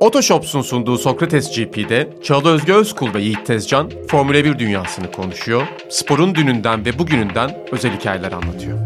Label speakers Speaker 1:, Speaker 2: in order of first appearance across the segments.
Speaker 1: Otoshops'un sunduğu Sokrates GP'de Çağla Özge Özkul ve Yiğit Tezcan Formula 1 dünyasını konuşuyor, sporun dününden ve bugününden özel hikayeler anlatıyor.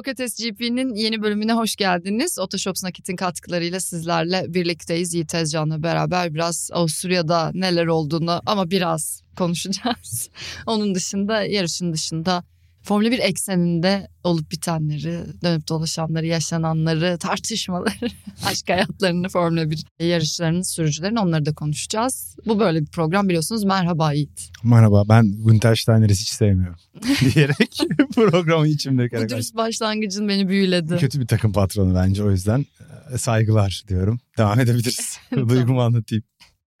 Speaker 2: Sokrates GP'nin yeni bölümüne hoş geldiniz. Otoshops Nakit'in katkılarıyla sizlerle birlikteyiz. Yiğit Tezcan'la beraber biraz Avusturya'da neler olduğunu ama biraz konuşacağız. Onun dışında yarışın dışında Formula 1 ekseninde olup bitenleri, dönüp dolaşanları, yaşananları, tartışmaları, aşk hayatlarını, Formula 1 yarışlarının sürücülerin onları da konuşacağız. Bu böyle bir program biliyorsunuz. Merhaba Yiğit.
Speaker 3: Merhaba ben Günter Steiner'i hiç sevmiyorum diyerek programı içimde
Speaker 2: Bu dürüst başlangıcın beni büyüledi.
Speaker 3: Kötü bir takım patronu bence o yüzden e, saygılar diyorum. Devam edebiliriz. Duygumu anlatayım.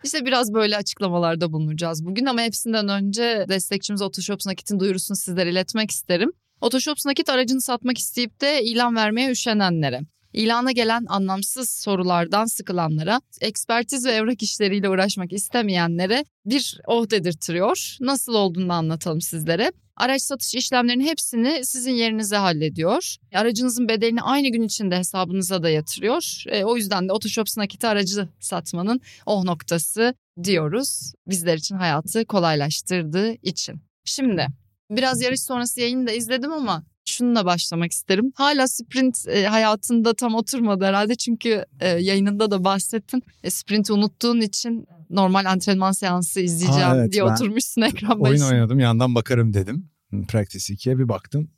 Speaker 2: İşte biraz böyle açıklamalarda bulunacağız bugün ama hepsinden önce destekçimiz Otoshops Nakit'in duyurusunu sizlere iletmek isterim. Otoshops Nakit aracını satmak isteyip de ilan vermeye üşenenlere, ilana gelen anlamsız sorulardan sıkılanlara, ekspertiz ve evrak işleriyle uğraşmak istemeyenlere bir oh dedirtiyor. Nasıl olduğunu anlatalım sizlere. Araç satış işlemlerinin hepsini sizin yerinize hallediyor. Aracınızın bedelini aynı gün içinde hesabınıza da yatırıyor. E, o yüzden de Otoshops nakiti aracı satmanın oh noktası diyoruz. Bizler için hayatı kolaylaştırdığı için. Şimdi biraz yarış sonrası yayını da izledim ama şununla başlamak isterim. Hala sprint e, hayatında tam oturmadı herhalde çünkü e, yayınında da bahsettin. E, sprinti unuttuğun için normal antrenman seansı izleyeceğim
Speaker 3: Aa, evet,
Speaker 2: diye oturmuşsun ekran
Speaker 3: Oyun
Speaker 2: başında.
Speaker 3: oynadım yandan bakarım dedim. Practice 2'ye bir baktım.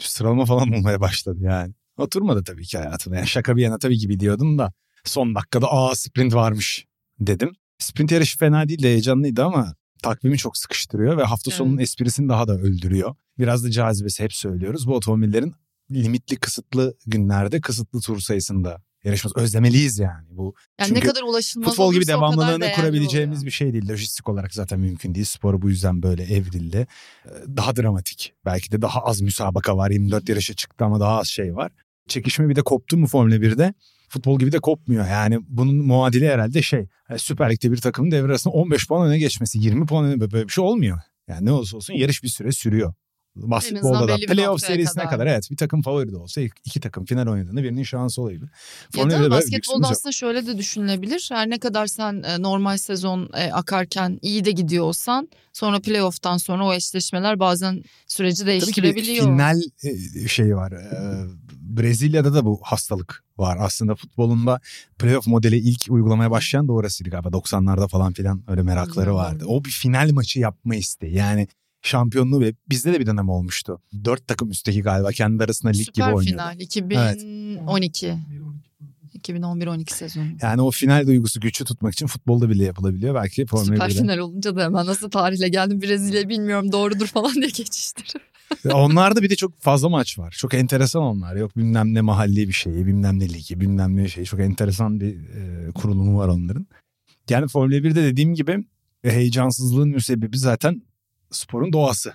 Speaker 3: Sıralama falan bulmaya başladı yani. Oturmadı tabii ki hayatıma. Yani şaka bir yana tabii ki biliyordum da son dakikada aa sprint varmış dedim. Sprint yarışı fena değil de heyecanlıydı ama takvimi çok sıkıştırıyor ve hafta
Speaker 2: Evet.
Speaker 3: sonunun esprisini daha da öldürüyor. Biraz da cazibesi hep söylüyoruz. Bu otomobillerin limitli kısıtlı günlerde kısıtlı tur sayısında yarışması özlemeliyiz yani. Bu
Speaker 2: Yani
Speaker 3: Çünkü
Speaker 2: ne kadar ulaşılmaz
Speaker 3: Futbol gibi devamlılığını kurabileceğimiz
Speaker 2: oluyor.
Speaker 3: bir şey değil. Lojistik olarak zaten mümkün değil. Spor bu yüzden böyle evrildi. Ee, Daha dramatik. Belki de daha az müsabaka var. 24 yarışa çıktı ama daha az şey var. Çekişme bir de koptu mu Formula 1'de? Futbol gibi de kopmuyor. Yani bunun muadili herhalde şey. yani Süper Lig'de bir takımın devre arasında 15 puan öne geçmesi, 20 puan öne böyle bir şey olmuyor. Yani ne olursa olsun yarış bir süre sürüyor. Basketbolda da playoff serisine
Speaker 2: kadar.
Speaker 3: kadar. evet bir takım favori de olsa iki takım final oynadığında birinin şansı.
Speaker 2: Ya
Speaker 3: Formula
Speaker 2: da
Speaker 3: 1'de böyle bir
Speaker 2: basketbolda
Speaker 3: lüksümüz yok.
Speaker 2: aslında şöyle de düşünülebilir. Her ne kadar sen e, normal sezon e, akarken iyi de gidiyor olsan sonra playoff'tan sonra o eşleşmeler bazen süreci
Speaker 3: Tabii ki
Speaker 2: değiştirebiliyor.
Speaker 3: final e, şeyi var. Brezilya'da da bu hastalık var. Aslında futbolunda playoff modeli ilk uygulamaya başlayan da orasıydı galiba. 90'larda falan filan öyle merakları vardı. O bir final maçı yapma isteği. Yani şampiyonluğu ve bizde de bir dönem olmuştu. Dört takım üstteki galiba kendi arasında lig gibi
Speaker 2: Süper
Speaker 3: oynuyordu.
Speaker 2: final 2012. 2011-12 sezonu.
Speaker 3: Yani o final duygusu güçlü tutmak için futbolda bile yapılabiliyor. Belki Formula
Speaker 2: Süper
Speaker 3: 1'de.
Speaker 2: final olunca da hemen nasıl tarihle geldim Brezilya bilmiyorum doğrudur falan diye geçiştirir.
Speaker 3: Onlarda bir de çok fazla maç var. Çok enteresan onlar. Yok bilmem ne mahalli bir şeyi, bilmem ne ligi, bilmem ne şey. Çok enteresan bir e, kurulumu var onların. Yani Formula 1'de dediğim gibi e, heyecansızlığın müsebbibi zaten sporun doğası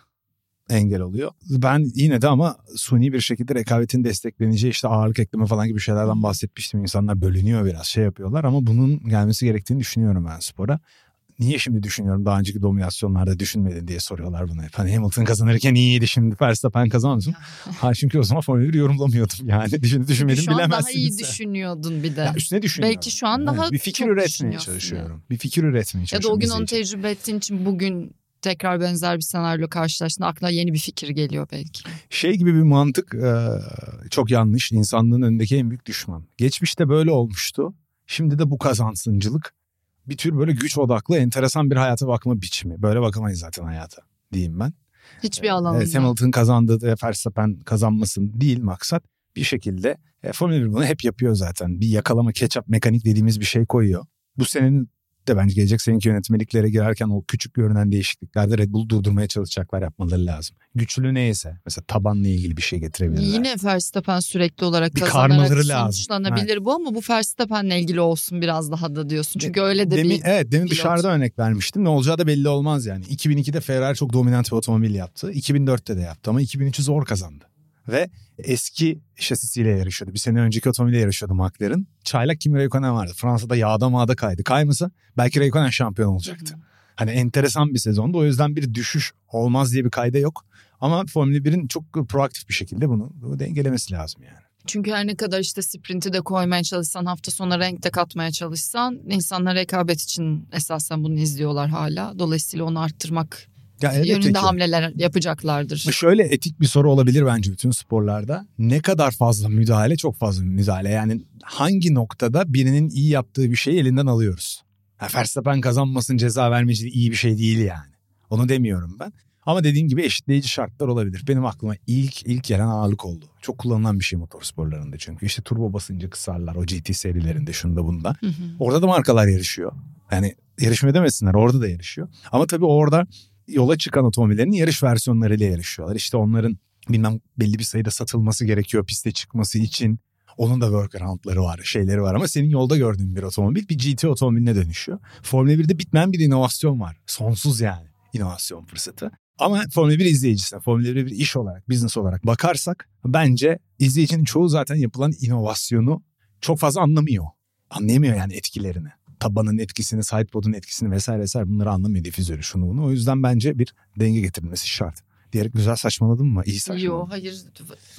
Speaker 3: engel oluyor. Ben yine de ama suni bir şekilde rekabetin destekleneceği işte ağırlık ekleme falan gibi şeylerden bahsetmiştim. İnsanlar bölünüyor biraz şey yapıyorlar ama bunun gelmesi gerektiğini düşünüyorum ben spora. Niye şimdi düşünüyorum daha önceki dominasyonlarda düşünmedin diye soruyorlar bana hep. Hani Hamilton kazanırken iyiydi şimdi Verstappen kazanmasın. ha çünkü o zaman Formula 1 yorumlamıyordum yani. Düşün, düşünmedim
Speaker 2: Şu an daha
Speaker 3: bilemezsiniz.
Speaker 2: iyi düşünüyordun bir de.
Speaker 3: Ya üstüne düşünüyorum.
Speaker 2: Belki şu an daha
Speaker 3: bir fikir
Speaker 2: çok
Speaker 3: üretmeye çalışıyorum. Bir fikir üretmeye
Speaker 2: Ya da
Speaker 3: çalışıyorum.
Speaker 2: o gün onu tecrübe ettiğin için bugün tekrar benzer bir senaryo karşılaştığında aklına yeni bir fikir geliyor belki.
Speaker 3: şey gibi bir mantık e, çok yanlış. İnsanlığın önündeki en büyük düşman. Geçmişte böyle olmuştu. Şimdi de bu kazansıncılık bir tür böyle güç odaklı enteresan bir hayata bakma biçimi. Böyle bakamayız zaten hayata diyeyim ben.
Speaker 2: Hiçbir alanında.
Speaker 3: Evet, Hamilton kazandı Verstappen kazanmasın değil maksat. Bir şekilde e, Formula 1 bunu hep yapıyor zaten. Bir yakalama ketchup mekanik dediğimiz bir şey koyuyor. Bu senenin de bence gelecek seneki yönetmeliklere girerken o küçük görünen değişikliklerde Red Bull'u durdurmaya çalışacaklar yapmaları lazım. Güçlü neyse mesela tabanla ilgili bir şey getirebilirler.
Speaker 2: Yine Verstappen sürekli olarak
Speaker 3: Bir
Speaker 2: kazanarak
Speaker 3: karmaları lazım.
Speaker 2: sonuçlanabilir bu ama bu Verstappen'le ilgili olsun biraz daha da diyorsun. Çünkü öyle de
Speaker 3: demin,
Speaker 2: bir
Speaker 3: Evet demin
Speaker 2: pilot.
Speaker 3: dışarıda örnek vermiştim. Ne olacağı da belli olmaz yani. 2002'de Ferrari çok dominant bir otomobil yaptı. 2004'te de yaptı ama 2003'ü zor kazandı. Ve eski şasisiyle yarışıyordu. Bir sene önceki otomobille yarışıyordu McLaren. Çaylak Kimi Räikkönen vardı. Fransa'da yağda mağda kaydı. Kaymasa belki Räikkönen şampiyon olacaktı. Hani enteresan bir sezondu. O yüzden bir düşüş olmaz diye bir kayda yok. Ama Formula 1'in çok proaktif bir şekilde bunu, bunu dengelemesi lazım yani.
Speaker 2: Çünkü her ne kadar işte sprinti de koymaya çalışsan, hafta sonu renk de katmaya çalışsan insanlar rekabet için esasen bunu izliyorlar hala. Dolayısıyla onu arttırmak
Speaker 3: Ya elbette
Speaker 2: yönünde
Speaker 3: ki.
Speaker 2: hamleler yapacaklardır.
Speaker 3: Şöyle etik bir soru olabilir bence bütün sporlarda. Ne kadar fazla müdahale çok fazla müdahale. Yani hangi noktada birinin iyi yaptığı bir şeyi elinden alıyoruz. Ha, Verstappen kazanmasın ceza vermeci iyi bir şey değil yani. Onu demiyorum ben. Ama dediğim gibi eşitleyici şartlar olabilir. Benim aklıma ilk ilk gelen ağırlık oldu. Çok kullanılan bir şey motor sporlarında çünkü. işte turbo basıncı kısarlar o GT serilerinde şunda bunda.
Speaker 2: Hı hı.
Speaker 3: Orada da markalar yarışıyor. Yani yarışma demesinler orada da yarışıyor. Ama tabii orada yola çıkan otomobillerin yarış versiyonlarıyla yarışıyorlar. İşte onların bilmem belli bir sayıda satılması gerekiyor piste çıkması için. Onun da workaroundları var, şeyleri var ama senin yolda gördüğün bir otomobil bir GT otomobiline dönüşüyor. Formula 1'de bitmeyen bir inovasyon var. Sonsuz yani inovasyon fırsatı. Ama Formula 1 izleyicisine, Formula 1'e bir iş olarak, business olarak bakarsak bence izleyicinin çoğu zaten yapılan inovasyonu çok fazla anlamıyor. Anlayamıyor yani etkilerini. Tabanın etkisini, sidepod'un etkisini vesaire vesaire bunları anlamıyor difüzörü şunu bunu. O yüzden bence bir denge getirilmesi şart. Diyerek güzel saçmaladım mı? İyi saçmaladım.
Speaker 2: Yo hayır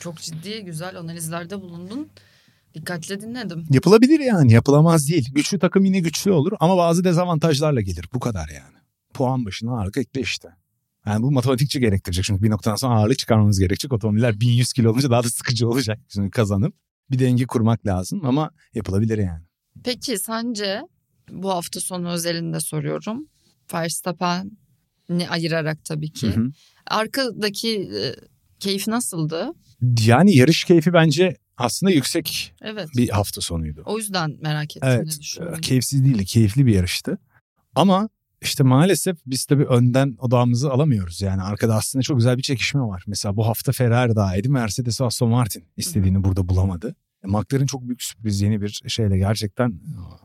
Speaker 2: çok ciddi güzel analizlerde bulundun. Dikkatle dinledim.
Speaker 3: Yapılabilir yani yapılamaz değil. Güçlü takım yine güçlü olur ama bazı dezavantajlarla gelir. Bu kadar yani. Puan başına ağırlık ekle işte. Yani bu matematikçi gerektirecek çünkü bir noktadan sonra ağırlık çıkarmamız gerekecek. Otomobiller 1100 kilo olunca daha da sıkıcı olacak şimdi kazanıp. Bir denge kurmak lazım ama yapılabilir yani.
Speaker 2: Peki sence bu hafta sonu özelinde soruyorum. Verstappen'i ayırarak tabii ki.
Speaker 3: Hı hı.
Speaker 2: Arkadaki e, keyif nasıldı?
Speaker 3: Yani yarış keyfi bence aslında yüksek
Speaker 2: Evet.
Speaker 3: bir hafta sonuydu.
Speaker 2: O yüzden merak ettim
Speaker 3: Evet,
Speaker 2: ne
Speaker 3: e, keyifsiz değildi, keyifli bir yarıştı. Ama işte maalesef biz tabii önden odağımızı alamıyoruz. Yani arkada aslında çok güzel bir çekişme var. Mesela bu hafta Ferrari dahaydı, Mercedes Aston Martin istediğini burada bulamadı. E, McLaren çok büyük sürpriz yeni bir şeyle gerçekten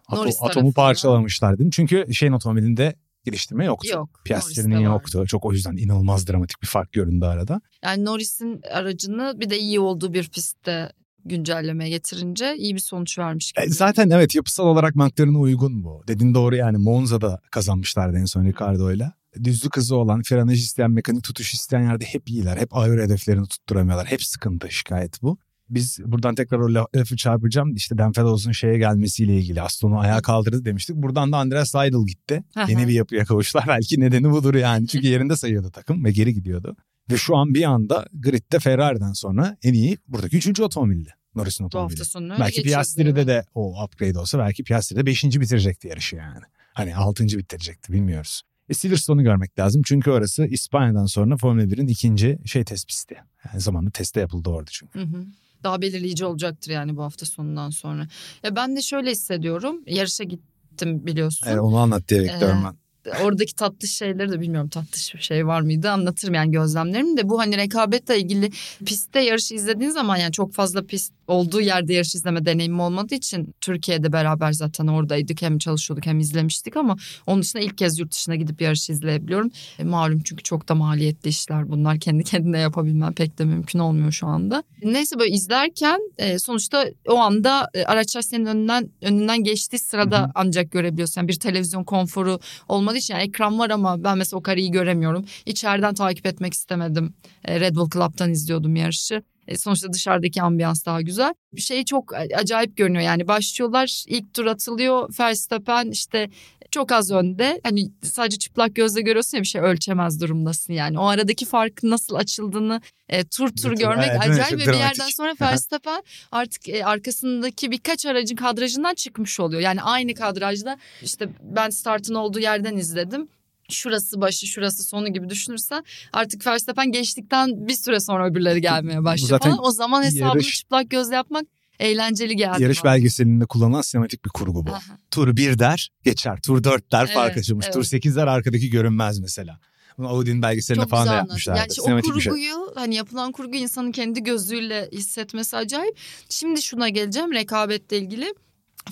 Speaker 3: ato-
Speaker 2: Norris
Speaker 3: atomu parçalamışlar değil mi? Çünkü şeyin otomobilinde geliştirme yoktu.
Speaker 2: Yok.
Speaker 3: Piastri'nin
Speaker 2: var.
Speaker 3: yoktu. Çok o yüzden inanılmaz dramatik bir fark göründü arada.
Speaker 2: Yani Norris'in aracını bir de iyi olduğu bir pistte güncellemeye getirince iyi bir sonuç vermiş gibi.
Speaker 3: E, zaten evet yapısal olarak McLaren'a uygun bu. Dediğin doğru yani Monza'da kazanmışlardı en son Ricardo'yla. Düzlük hızı olan, frenaj isteyen, mekanik tutuş isteyen yerde hep iyiler. Hep ağır hedeflerini tutturamıyorlar. Hep sıkıntı, şikayet bu. Biz buradan tekrar o lafı çarpacağım. İşte Dan Fedos'un şeye gelmesiyle ilgili. Aston'u ayağa kaldırdı demiştik. Buradan da Andreas Seidel gitti.
Speaker 2: Aha.
Speaker 3: Yeni bir yapıya kavuştular. Belki nedeni budur yani. Çünkü yerinde sayıyordu takım ve geri gidiyordu. Ve şu an bir anda gridde Ferrari'den sonra en iyi buradaki üçüncü otomobildi. Norris'in otomobili. Belki. Piastri'de de o upgrade olsa belki Piastri'de 5. bitirecekti yarışı yani. Hani 6. bitirecekti bilmiyoruz. E Silverstone'u görmek lazım çünkü orası İspanya'dan sonra Formula 1'in ikinci şey test pisti. Yani zamanında teste yapıldı orada çünkü.
Speaker 2: Hı hı. Daha belirleyici olacaktır yani bu hafta sonundan sonra. Ya ben de şöyle hissediyorum. Yarışa gittim biliyorsun.
Speaker 3: Evet, onu anlat diye
Speaker 2: Ee,
Speaker 3: ben.
Speaker 2: Oradaki tatlış şeyleri de bilmiyorum tatlış bir şey var mıydı anlatırım yani gözlemlerim de bu hani rekabetle ilgili pistte yarış izlediğin zaman yani çok fazla pist olduğu yerde yarış izleme deneyimi olmadığı için Türkiye'de beraber zaten oradaydık hem çalışıyorduk hem izlemiştik ama onun dışında ilk kez yurt dışına gidip yarış izleyebiliyorum. E, malum çünkü çok da maliyetli işler bunlar kendi kendine yapabilmem pek de mümkün olmuyor şu anda. Neyse böyle izlerken e, sonuçta o anda e, araçlar senin önünden önünden geçtiği sırada
Speaker 3: Hı hı.
Speaker 2: ancak görebiliyorsun. Yani bir televizyon konforu olmadığı için yani ekran var ama ben mesela o kareyi göremiyorum. İçeriden takip etmek istemedim. E, Red Bull Club'tan izliyordum yarışı. E, sonuçta dışarıdaki ambiyans daha güzel. Bir şey çok acayip görünüyor yani başlıyorlar ilk tur atılıyor Verstappen işte çok az önde. Hani sadece çıplak gözle görüyorsun ya bir şey ölçemez durumdasın yani. O aradaki farkın nasıl açıldığını e, tur tur
Speaker 3: Evet,
Speaker 2: görmek
Speaker 3: evet,
Speaker 2: acayip ve bir
Speaker 3: dramatik.
Speaker 2: yerden sonra Verstappen artık e, arkasındaki birkaç aracın kadrajından çıkmış oluyor. Yani aynı kadrajda işte ben startın olduğu yerden izledim. Şurası başı şurası sonu gibi düşünürsen artık Verstappen geçtikten bir süre sonra öbürleri gelmeye başlıyor
Speaker 3: zaten
Speaker 2: falan. O zaman hesabını
Speaker 3: yarış-
Speaker 2: çıplak gözle yapmak eğlenceli geldi.
Speaker 3: Yarış
Speaker 2: bana.
Speaker 3: belgeselinde kullanılan sinematik bir kurgu bu.
Speaker 2: Aha.
Speaker 3: Tur 1 der geçer. Tur 4 der fark
Speaker 2: Evet,
Speaker 3: açılmış. Tur
Speaker 2: evet.
Speaker 3: 8 der arkadaki görünmez mesela. Bunu Audi'nin belgeselinde
Speaker 2: Çok
Speaker 3: falan da
Speaker 2: güzel
Speaker 3: yapmışlar.
Speaker 2: anlattın. Yani işte o
Speaker 3: bir şey.
Speaker 2: kurguyu hani yapılan kurgu insanın kendi gözüyle hissetmesi acayip. Şimdi şuna geleceğim rekabetle ilgili.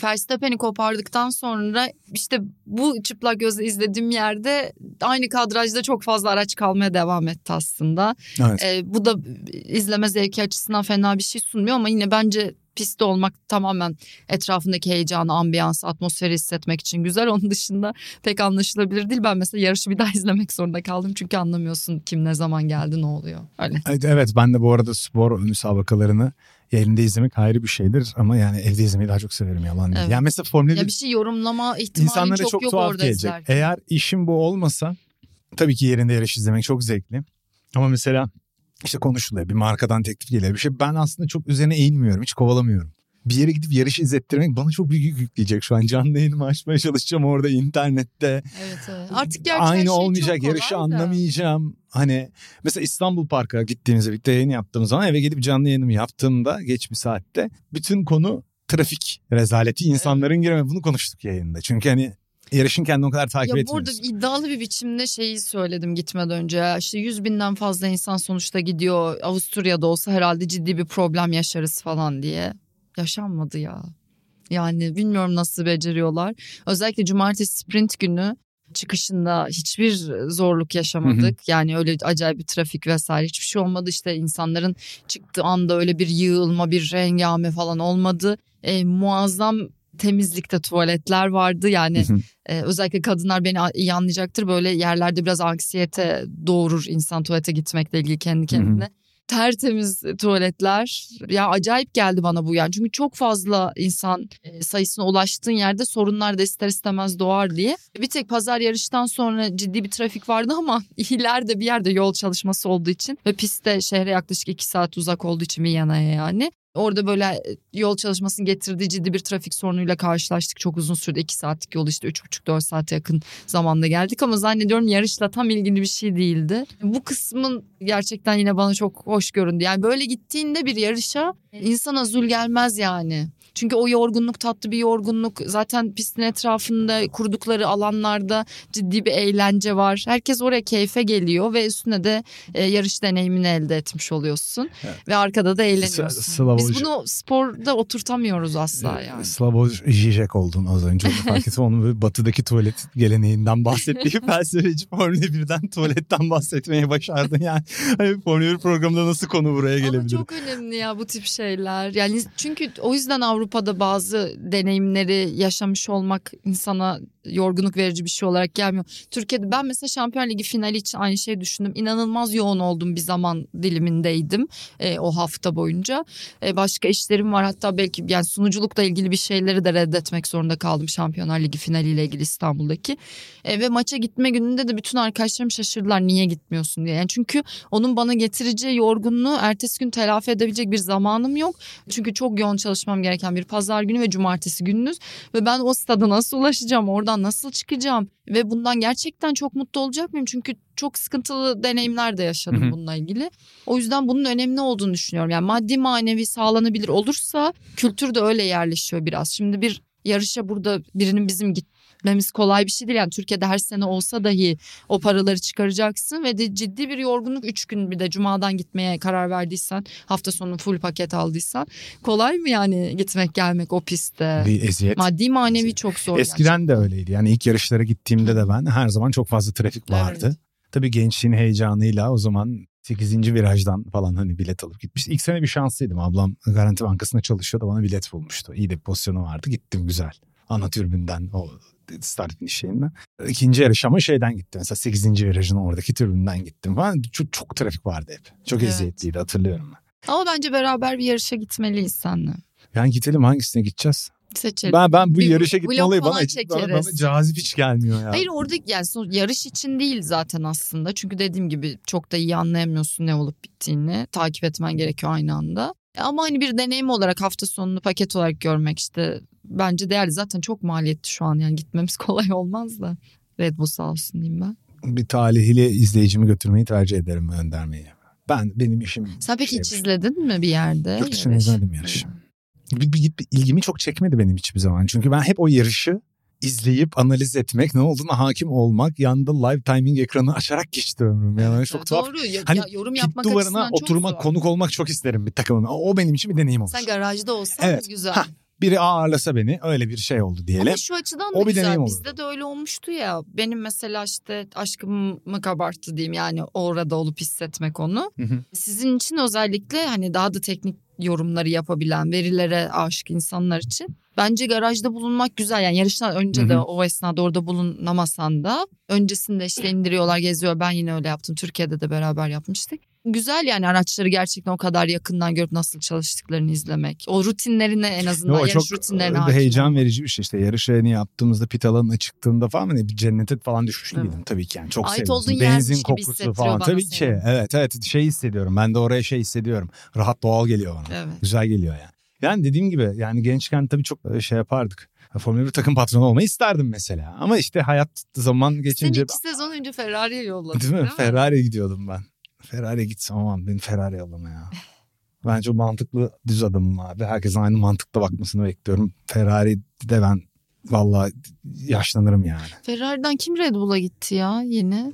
Speaker 2: Verstappen'i kopardıktan sonra işte bu çıplak gözle izlediğim yerde aynı kadrajda çok fazla araç kalmaya devam etti aslında.
Speaker 3: Evet.
Speaker 2: Ee, bu da izleme zevki açısından fena bir şey sunmuyor ama yine bence pistte olmak tamamen etrafındaki heyecanı, ambiyansı, atmosferi hissetmek için güzel. Onun dışında pek anlaşılabilir değil. Ben mesela yarışı bir daha izlemek zorunda kaldım. Çünkü anlamıyorsun kim ne zaman geldi ne oluyor. Öyle.
Speaker 3: Evet, ben de bu arada spor müsabakalarını yayında izlemek ayrı bir şeydir ama yani evde izlemeyi daha çok severim yalan değil.
Speaker 2: Evet.
Speaker 3: Yani mesela Formula
Speaker 2: Ya
Speaker 3: 1
Speaker 2: bir şey yorumlama
Speaker 3: insanlara
Speaker 2: çok,
Speaker 3: çok,
Speaker 2: yok
Speaker 3: tuhaf
Speaker 2: orada
Speaker 3: gelecek.
Speaker 2: izlerken.
Speaker 3: Eğer işim bu olmasa tabii ki yerinde yarış izlemek çok zevkli. Ama mesela işte konuşuluyor bir markadan teklif geliyor bir şey. Ben aslında çok üzerine eğilmiyorum hiç kovalamıyorum. Bir yere gidip yarışı izlettirmek bana çok büyük yük yükleyecek şu an. Canlı yayınımı açmaya çalışacağım orada internette.
Speaker 2: Evet, evet. Artık gerçi her
Speaker 3: Aynı
Speaker 2: şey
Speaker 3: olmayacak yarışı
Speaker 2: da.
Speaker 3: anlamayacağım. Hani mesela İstanbul Park'a gittiğimizde birlikte yayın yaptığımız zaman eve gelip canlı yayınımı yaptığımda geç bir saatte bütün konu trafik rezaleti insanların gireme bunu konuştuk yayında. Çünkü hani yarışın kendini o kadar takip
Speaker 2: Ya burada
Speaker 3: etmiyorsun.
Speaker 2: iddialı bir biçimde şeyi söyledim gitmeden önce. İşte 100 binden fazla insan sonuçta gidiyor. Avusturya'da olsa herhalde ciddi bir problem yaşarız falan diye. Yaşanmadı ya. Yani bilmiyorum nasıl beceriyorlar. Özellikle cumartesi sprint günü çıkışında hiçbir zorluk yaşamadık. Yani öyle acayip bir trafik vesaire hiçbir şey olmadı. İşte insanların çıktığı anda öyle bir yığılma bir hengame falan olmadı. E, muazzam temizlikte tuvaletler vardı. Yani
Speaker 3: Hı hı.
Speaker 2: ee, özellikle kadınlar beni iyi anlayacaktır. Böyle yerlerde biraz anksiyete doğurur insan tuvalete gitmekle ilgili kendi kendine. Tertemiz tuvaletler. Ya acayip geldi bana bu yani. Çünkü çok fazla insan e, sayısına ulaştığın yerde sorunlar da ister istemez doğar diye. Bir tek pazar yarıştan sonra ciddi bir trafik vardı ama ileride bir yerde yol çalışması olduğu için ve pistte şehre yaklaşık iki saat uzak olduğu için Viyana'ya yani. Orada böyle e, yol çalışmasının getirdiği ciddi bir trafik sorunuyla karşılaştık. Çok uzun sürdü. 2 saatlik yol işte 3,5-4 saate yakın zamanda geldik. Ama zannediyorum yarışla tam ilgili bir şey değildi. Bu kısmın gerçekten yine bana çok hoş göründü. Yani böyle gittiğinde bir yarışa insana zul gelmez yani. Çünkü o yorgunluk tatlı bir yorgunluk. Zaten pistin etrafında kurdukları alanlarda ciddi bir eğlence var. Herkes oraya keyfe geliyor ve üstüne de e, yarış deneyimini elde etmiş oluyorsun.
Speaker 3: Evet.
Speaker 2: Ve arkada da eğleniyorsun.
Speaker 3: Slavoj-
Speaker 2: Biz bunu sporda oturtamıyoruz asla yani.
Speaker 3: Slavoj Žižek oldun az önce fark ettim. Onun batıdaki tuvalet geleneğinden bahsettiği felsefeci Formula 1'den tuvaletten bahsetmeye başardın yani. Hani Formula 1 programında nasıl konu buraya
Speaker 2: Ama
Speaker 3: gelebilir?
Speaker 2: çok önemli ya bu tip şeyler. Yani çünkü o yüzden Avrupa'da bazı deneyimleri yaşamış olmak insana yorgunluk verici bir şey olarak gelmiyor. Türkiye'de ben mesela Şampiyon Ligi finali için aynı şeyi düşündüm. İnanılmaz yoğun oldum bir zaman dilimindeydim e, o hafta boyunca. E, başka işlerim var hatta belki yani sunuculukla ilgili bir şeyleri de reddetmek zorunda kaldım Şampiyonlar Ligi finaliyle ilgili İstanbul'daki. E, ve maça gitme gününde de bütün arkadaşlarım şaşırdılar niye gitmiyorsun diye. Yani çünkü onun bana getireceği yorgunluğu ertesi gün telafi edebilecek bir zamanım yok. Çünkü çok yoğun çalışmam gereken bir pazar günü ve cumartesi gününüz. Ve ben o stada nasıl ulaşacağım, oradan nasıl çıkacağım? Ve bundan gerçekten çok mutlu olacak mıyım? Çünkü çok sıkıntılı deneyimler de yaşadım bununla ilgili. O yüzden bunun önemli olduğunu düşünüyorum. Yani maddi manevi sağlanabilir olursa kültür de öyle yerleşiyor biraz. Şimdi bir yarışa burada birinin bizim gitmemiz kolay bir şey değil. Yani Türkiye'de her sene olsa dahi o paraları çıkaracaksın ve de ciddi bir yorgunluk 3 gün bir de cumadan gitmeye karar verdiysen hafta sonu full paket aldıysan kolay mı yani gitmek gelmek o pistte?
Speaker 3: Bir eziyet.
Speaker 2: Maddi manevi çok zor.
Speaker 3: Eskiden de öyleydi. Yani ilk yarışlara gittiğimde de ben her zaman çok fazla trafik vardı.
Speaker 2: Evet.
Speaker 3: Tabii gençliğin heyecanıyla o zaman 8. virajdan falan hani bilet alıp gitmiş. İlk sene bir şanslıydım. Ablam Garanti Bankası'nda çalışıyordu. Bana bilet bulmuştu. İyi de bir pozisyonu vardı. Gittim güzel. Ana türbünden o start finish şeyinden. İkinci yarış ama şeyden gittim. Mesela 8. virajın oradaki türbünden gittim falan. Çok, çok trafik vardı hep. Çok
Speaker 2: Evet.
Speaker 3: eziyetliydi hatırlıyorum. ben.
Speaker 2: Ama bence beraber bir yarışa gitmeliyiz seninle.
Speaker 3: Yani gidelim hangisine gideceğiz?
Speaker 2: Seçelim.
Speaker 3: Ben ben bu
Speaker 2: Bir
Speaker 3: yarışa gitme olayı bana, hiç- bana, bana cazip hiç gelmiyor ya.
Speaker 2: Hayır orada yani son- yarış için değil zaten aslında. Çünkü dediğim gibi çok da iyi anlayamıyorsun ne olup bittiğini. Takip etmen gerekiyor aynı anda. Ama hani bir deneyim olarak hafta sonunu paket olarak görmek işte bence değerli. Zaten çok maliyetli şu an yani gitmemiz kolay olmaz da. Red Bull sağ olsun diyeyim ben.
Speaker 3: bir talihli izleyicimi götürmeyi tercih ederim öndermeyi. Ben benim işim
Speaker 2: Sen peki
Speaker 3: şey-
Speaker 2: hiç izledin mi bir yerde?
Speaker 3: Yurt dışında
Speaker 2: yarış?
Speaker 3: izlemedim yarışı. Bir, bir, bir ilgimi çok çekmedi benim hiçbir zaman. Çünkü ben hep o yarışı izleyip analiz etmek, ne olduğuna hakim olmak, yanında live timing ekranı açarak geçti ömrüm. Yani
Speaker 2: Evet,
Speaker 3: çok tuhaf.
Speaker 2: Doğru. Ya,
Speaker 3: Hani
Speaker 2: ya yorum yapmak
Speaker 3: duvarına
Speaker 2: açısından çok
Speaker 3: oturmak,
Speaker 2: zor.
Speaker 3: konuk olmak çok isterim bir takımın. O benim için bir deneyim olur.
Speaker 2: Sen garajda olsan
Speaker 3: Evet.
Speaker 2: güzel.
Speaker 3: Ha, Biri ağırlasa beni öyle bir şey oldu diyelim.
Speaker 2: Ama şu açıdan da
Speaker 3: O bir
Speaker 2: güzel.
Speaker 3: deneyim.
Speaker 2: Bizde de öyle olmuştu ya. Benim mesela işte aşkımı kabarttı diyeyim. Yani orada olup hissetmek onu.
Speaker 3: Hı hı.
Speaker 2: Sizin için özellikle hani daha da teknik yorumları yapabilen, verilere aşık insanlar için bence garajda bulunmak güzel. Yani yarıştan önce
Speaker 3: Hı
Speaker 2: de o esnada orada bulunamasan da öncesinde işte indiriyorlar, geziyor. Ben yine öyle yaptım. Türkiye'de de beraber yapmıştık. Güzel yani araçları gerçekten o kadar yakından görüp nasıl çalıştıklarını izlemek. O rutinlerine en azından
Speaker 3: Yo,
Speaker 2: yarış
Speaker 3: çok
Speaker 2: rutinlerine
Speaker 3: e,
Speaker 2: hakim
Speaker 3: heyecan
Speaker 2: olmak.
Speaker 3: verici bir şey işte yarış yayını yaptığımızda pit alanına çıktığımda falan hani bir cennete falan düşmüş
Speaker 2: Evet.
Speaker 3: gibiydim tabii ki yani çok
Speaker 2: yermiş
Speaker 3: Benzin kokusu falan tabii
Speaker 2: seni.
Speaker 3: ki evet evet şey hissediyorum ben de oraya şey hissediyorum rahat doğal geliyor bana
Speaker 2: Evet.
Speaker 3: güzel geliyor yani. Yani dediğim gibi yani gençken tabii çok e, şey yapardık. Formula 1 takım patronu olmayı isterdim mesela. Ama işte hayat zaman
Speaker 2: Seni
Speaker 3: geçince
Speaker 2: iki sezon önce Ferrari'ye yolladı.
Speaker 3: Değil mi? Ferrari'ye gidiyordum ben. Ferrari'ye gitsem aman beni Ferrari yollama ya. Ben çok mantıklı düz adamım abi. Herkesin aynı mantıkla bakmasını bekliyorum. Ferrari'de ben vallahi yaşlanırım yani.
Speaker 2: Ferrari'den kim Red Bull'a gitti ya yeni?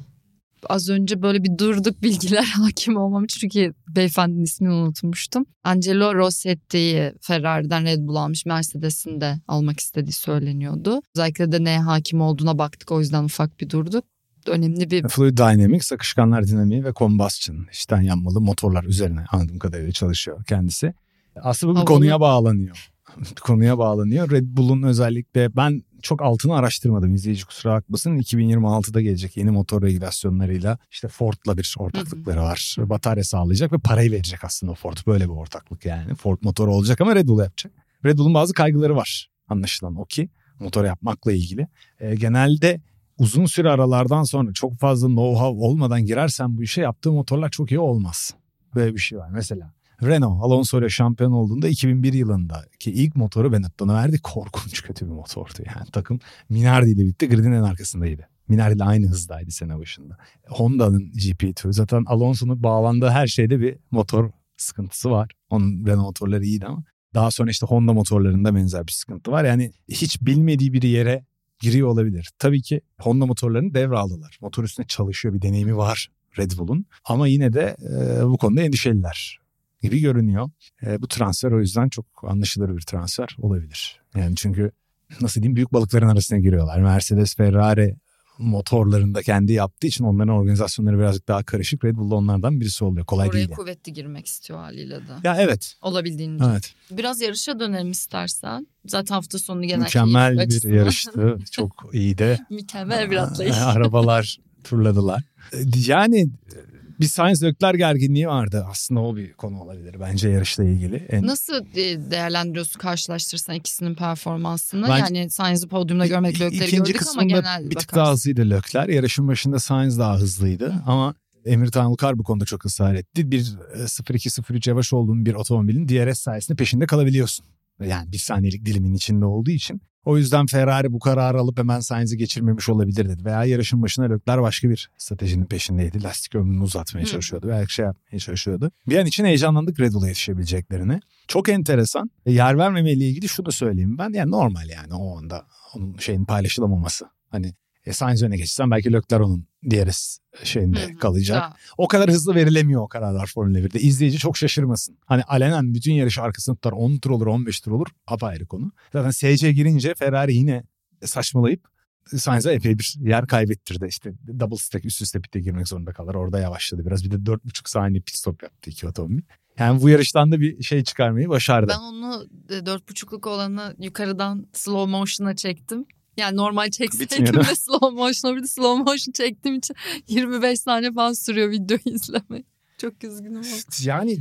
Speaker 2: Az önce böyle bir durduk bilgiler hakim olmam çünkü beyefendinin ismini unutmuştum. Angelo Rossetti'yi Ferrari'den Red Bull almış. Mercedes'in de almak istediği söyleniyordu. Özellikle de neye hakim olduğuna baktık o yüzden ufak bir durduk. Önemli bir
Speaker 3: Fluid Dynamics, akışkanlar dinamiği ve combustion içten yanmalı motorlar üzerine anladığım kadarıyla çalışıyor kendisi. Aslında bu
Speaker 2: Havalı.
Speaker 3: konuya bağlanıyor. konuya bağlanıyor. Red Bull'un özellikle ben çok altını araştırmadım izleyici kusura bakmasın. 2026'da gelecek yeni motor regülasyonlarıyla işte Ford'la bir ortaklıkları var. Batarya sağlayacak ve parayı verecek aslında Ford. Böyle bir ortaklık yani. Ford motoru olacak ama Red Bull yapacak. Red Bull'un bazı kaygıları var anlaşılan o ki motor yapmakla ilgili. E, genelde uzun süre aralardan sonra çok fazla know-how olmadan girersen bu işe yaptığı motorlar çok iyi olmaz. Böyle bir şey var. Mesela Renault Alonso ile şampiyon olduğunda 2001 yılında ki ilk motoru Benetton'a verdi. Korkunç kötü bir motordu. Yani takım Minardi ile birlikte gridin en arkasındaydı. Minardi ile aynı hızdaydı sene başında. Honda'nın GP2 zaten Alonso'nun bağlandığı her şeyde bir motor sıkıntısı var. Onun Renault motorları iyiydi ama daha sonra işte Honda motorlarında benzer bir sıkıntı var. Yani hiç bilmediği bir yere giriyor olabilir. Tabii ki Honda motorlarını devraldılar. Motor üstünde çalışıyor bir deneyimi var Red Bull'un. Ama yine de e, bu konuda endişeliler gibi görünüyor. E, bu transfer o yüzden çok anlaşılır bir transfer olabilir. Yani çünkü nasıl diyeyim büyük balıkların arasına giriyorlar. Mercedes, Ferrari motorlarında kendi yaptığı için onların organizasyonları birazcık daha karışık. Red Bull da onlardan birisi oluyor. Kolay
Speaker 2: oraya
Speaker 3: değil. yani.
Speaker 2: kuvvetli girmek istiyor haliyle de.
Speaker 3: Ya evet.
Speaker 2: Olabildiğince.
Speaker 3: Evet.
Speaker 2: Biraz yarışa dönelim istersen. Zaten hafta sonu genel
Speaker 3: Mükemmel bir
Speaker 2: açısından
Speaker 3: yarıştı. Çok iyiydi.
Speaker 2: Mükemmel bir atlayış.
Speaker 3: Arabalar turladılar. Yani bir Sainz Leclerc gerginliği vardı. Aslında o bir konu olabilir bence yarışla ilgili. En...
Speaker 2: Nasıl e, değerlendiriyorsun karşılaştırırsan ikisinin performansını?
Speaker 3: Bence-
Speaker 2: yani Sainz'i podyumda görmek
Speaker 3: İ-
Speaker 2: Leclerc'i
Speaker 3: İkinci
Speaker 2: gördük ama genel
Speaker 3: bir tık
Speaker 2: bakarsın.
Speaker 3: daha hızlıydı Leclerc. Yarışın başında Sainz daha hızlıydı ama Emir Tanrıkar bu konuda çok ısrar etti. Bir e, 0-2-0-3 yavaş olduğun bir otomobilin DRS sayesinde peşinde kalabiliyorsun. Yani bir saniyelik dilimin içinde olduğu için. O yüzden Ferrari bu kararı alıp hemen Sainz'i geçirmemiş olabilir dedi. Veya yarışın başına Leclerc başka bir stratejinin peşindeydi. Lastik ömrünü uzatmaya
Speaker 2: Hı.
Speaker 3: çalışıyordu. Belki şey yapmaya çalışıyordu. Bir an için heyecanlandık Red Bull'a yetişebileceklerini. Çok enteresan. E, yer vermemeyle ilgili şunu söyleyeyim ben. Yani normal yani o anda onun şeyin paylaşılamaması. Hani e, Sainz öne geçsen belki Leclerc onun DRS şeyinde
Speaker 2: Hı hı.
Speaker 3: kalacak.
Speaker 2: Daha-
Speaker 3: O kadar hızlı verilemiyor o kararlar Formula 1'de. İzleyici çok şaşırmasın. Hani alenen bütün yarışı arkasında tutar 10 tur olur 15 tur olur apayrı konu. Zaten SC girince Ferrari yine saçmalayıp Sainz'a epey bir yer kaybettirdi. İşte double stack üst üste pitte girmek zorunda kalır. Orada yavaşladı biraz. Bir de 4,5 saniye pit stop yaptı iki otomobil. Yani bu yarıştan da bir şey çıkarmayı başardı.
Speaker 2: Ben onu e, dört buçukluk olanı yukarıdan slow motion'a çektim. Yani normal çekseydim de slow motion'a bir de slow motion çektiğim için 25 saniye falan sürüyor videoyu izlemek. Çok üzgünüm.
Speaker 3: Yani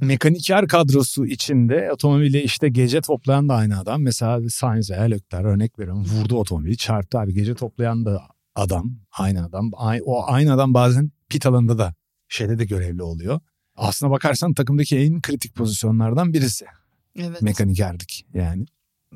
Speaker 3: mekaniker kadrosu içinde otomobili işte gece toplayan da aynı adam. Mesela Sainz veya Leclerc örnek veriyorum vurdu otomobili çarptı abi. Gece toplayan da adam aynı adam. O aynı adam bazen pit alanında da şeyde de görevli oluyor. Aslına bakarsan takımdaki en kritik pozisyonlardan birisi
Speaker 2: Evet.
Speaker 3: mekanikerdik yani.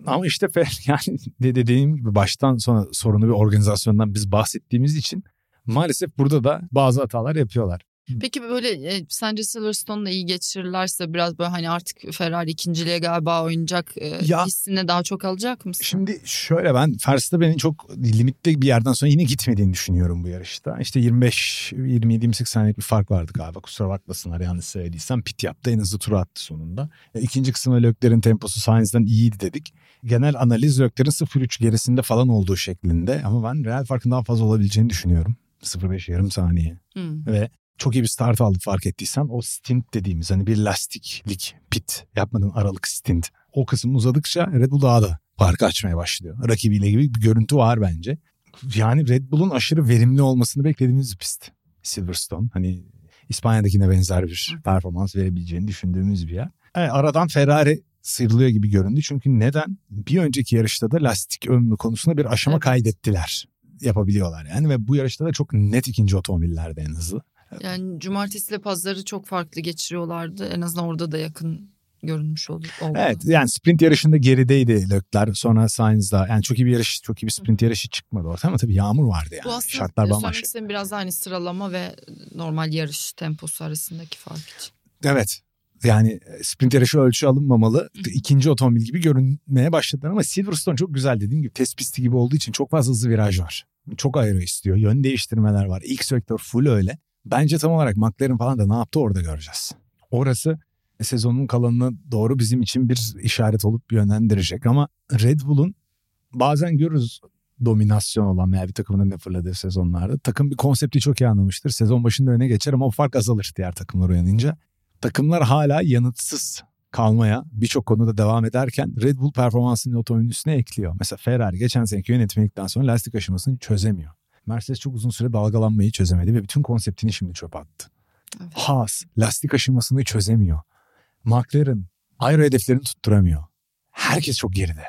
Speaker 3: Ama işte yani de- dediğim gibi baştan sona sorunu bir organizasyondan biz bahsettiğimiz için maalesef burada da bazı hatalar yapıyorlar.
Speaker 2: Peki böyle e, sence Silverstone'da iyi geçirirlerse biraz böyle hani artık Ferrari ikinciliğe galiba oynayacak e,
Speaker 3: Ya-
Speaker 2: hissini daha çok alacak mısın?
Speaker 3: Şimdi şöyle ben Verstappen'in çok limitli bir yerden sonra yine gitmediğini düşünüyorum bu yarışta. İşte 25 27 28 saniyelik bir fark vardı galiba. Kusura bakmasınlar yanlış söylediysem. Pit yaptı en hızlı turu attı sonunda. E, İkinci kısımda Leclerc'in temposu Sainz'den iyiydi dedik. Genel analiz Leclerc'in 0.3 gerisinde falan olduğu şeklinde ama ben real farkın daha fazla olabileceğini düşünüyorum. 0.5 yarım saniye
Speaker 2: Hmm.
Speaker 3: ve çok iyi bir start aldı fark ettiysen. O stint dediğimiz hani bir lastiklik pit yapmadığın aralık stint. O kısım uzadıkça Red Bull daha da farkı açmaya başlıyor. Rakibiyle gibi bir görüntü var bence. Yani Red Bull'un aşırı verimli olmasını beklediğimiz bir pist. Silverstone hani İspanya'dakine benzer bir performans verebileceğini düşündüğümüz bir yer. Evet, aradan Ferrari sıyrılıyor gibi göründü. Çünkü neden? Bir önceki yarışta da lastik ömrü konusunda bir aşama
Speaker 2: Evet.
Speaker 3: kaydettiler. Yapabiliyorlar yani ve bu yarışta da çok net ikinci otomobillerdi en hızlı.
Speaker 2: Yani cumartesi ile pazarı çok farklı geçiriyorlardı. En azından orada da yakın görünmüş oldu. oldu.
Speaker 3: Evet yani sprint yarışında gerideydi Lökler. Sonra Sainz'da yani çok iyi bir yarış, çok iyi bir sprint yarışı çıkmadı ortaya ama tabii yağmur vardı yani.
Speaker 2: Bu aslında
Speaker 3: Şartlar
Speaker 2: Şartlar
Speaker 3: bambaşka.
Speaker 2: Biraz hani sıralama ve normal yarış temposu arasındaki fark için.
Speaker 3: Evet. Yani sprint yarışı ölçü alınmamalı. İkinci otomobil gibi görünmeye başladılar ama Silverstone çok güzel dediğim gibi test pisti gibi olduğu için çok fazla hızlı viraj var. Çok aero istiyor. Yön değiştirmeler var. İlk sektör full öyle. Bence tam olarak McLaren falan da ne yaptı orada göreceğiz. Orası sezonun kalanına doğru bizim için bir işaret olup yönlendirecek ama Red Bull'un bazen görürüz dominasyon olan veya bir takımın önüne fırladığı sezonlarda. Takım bir konsepti çok iyi anlamıştır. Sezon başında öne geçer ama o fark azalır diğer takımlar uyanınca. Takımlar hala yanıtsız kalmaya birçok konuda devam ederken Red Bull performansını otomobilin üstüne ekliyor. Mesela Ferrari geçen seneki yönetmelikten sonra lastik aşamasını çözemiyor. Mercedes çok uzun süre dalgalanmayı çözemedi ve bütün konseptini şimdi çöpe attı.
Speaker 2: Evet.
Speaker 3: Haas lastik aşamasını çözemiyor. McLaren aero hedeflerini tutturamıyor. Herkes çok geride.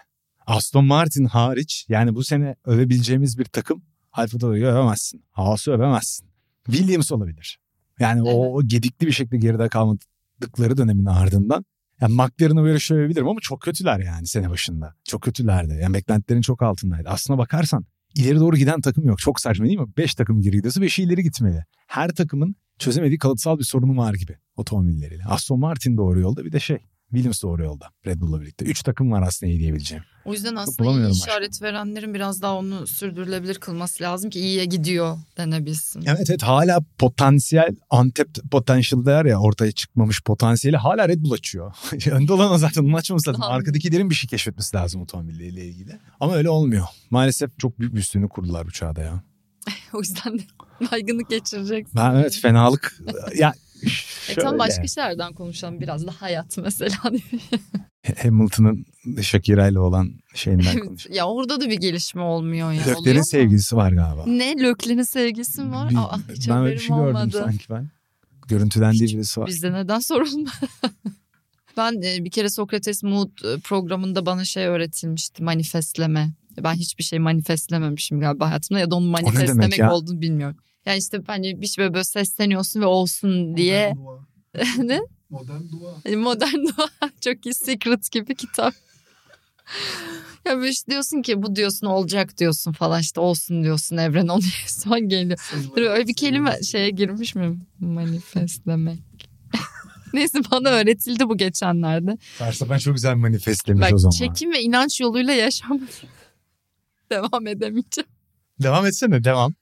Speaker 3: Aston Martin hariç yani bu sene övebileceğimiz bir takım Alfa Tauri'yi övemezsin. Haas'ı övemezsin. Williams olabilir. Yani o, o gedikli bir şekilde geride kalmadıkları dönemin ardından yani McLaren'ı böyle şöyle övebilirim ama çok kötüler yani sene başında. Çok kötülerdi. Yani beklentilerin çok altındaydı. Aslına bakarsan ileri doğru giden takım yok. Çok saçma değil mi? 5 takım geri gidiyorsa 5'i ileri gitmeli. Her takımın çözemediği kalıtsal bir sorunu var gibi otomobilleriyle. Aston Martin doğru yolda bir de şey Williams doğru yolda Red Bull'la birlikte. 3 takım var aslında iyi diyebileceğim.
Speaker 2: O yüzden aslında iyi işaret verenlerin biraz daha onu sürdürülebilir kılması lazım ki iyiye gidiyor denebilsin.
Speaker 3: Evet evet hala potansiyel Antep potential der ya ortaya çıkmamış potansiyeli hala Red Bull açıyor. Önde olan o zaten onun açmaması lazım. Arkadakilerin bir şey keşfetmesi lazım otomobilleriyle ilgili. Ama öyle olmuyor. Maalesef çok büyük bir üstünlüğü kurdular bu çağda ya.
Speaker 2: o yüzden de baygınlık geçireceksin.
Speaker 3: Ben evet fenalık ya
Speaker 2: E tam başka şeylerden konuşalım biraz da hayat mesela.
Speaker 3: Hamilton'ın Shakira ile olan şeyinden konuşalım.
Speaker 2: ya orada da bir gelişme olmuyor ya.
Speaker 3: Lökler'in sevgilisi var galiba.
Speaker 2: Ne Lökler'in sevgisi mi var?
Speaker 3: Bir-
Speaker 2: Aa, hiç
Speaker 3: ben öyle bir şey gördüm
Speaker 2: olmadı.
Speaker 3: sanki ben. Görüntülendiği birisi var.
Speaker 2: Bizde neden sorulma? ben e, bir kere Sokrates Mood e, programında bana şey öğretilmişti manifestleme. Ben hiçbir şey manifestlememişim galiba hayatımda ya da
Speaker 3: demek
Speaker 2: manifestlemek olduğunu bilmiyorum. Yani işte hani bir şey böyle sesleniyorsun ve olsun diye. ne?
Speaker 4: Modern dua.
Speaker 2: Hani modern dua çok iyi secret gibi kitap. ya böyle işte diyorsun ki bu diyorsun olacak diyorsun falan işte olsun diyorsun evren onu son geliyor. Dur, öyle bir kelime şeye girmiş mi? Manifestlemek. Neyse bana öğretildi bu geçenlerde.
Speaker 3: Verstappen çok güzel manifestlemiş
Speaker 2: Bak
Speaker 3: o zaman.
Speaker 2: çekim ve inanç yoluyla yaşam devam edemeyeceğim.
Speaker 3: Devam etsene devam.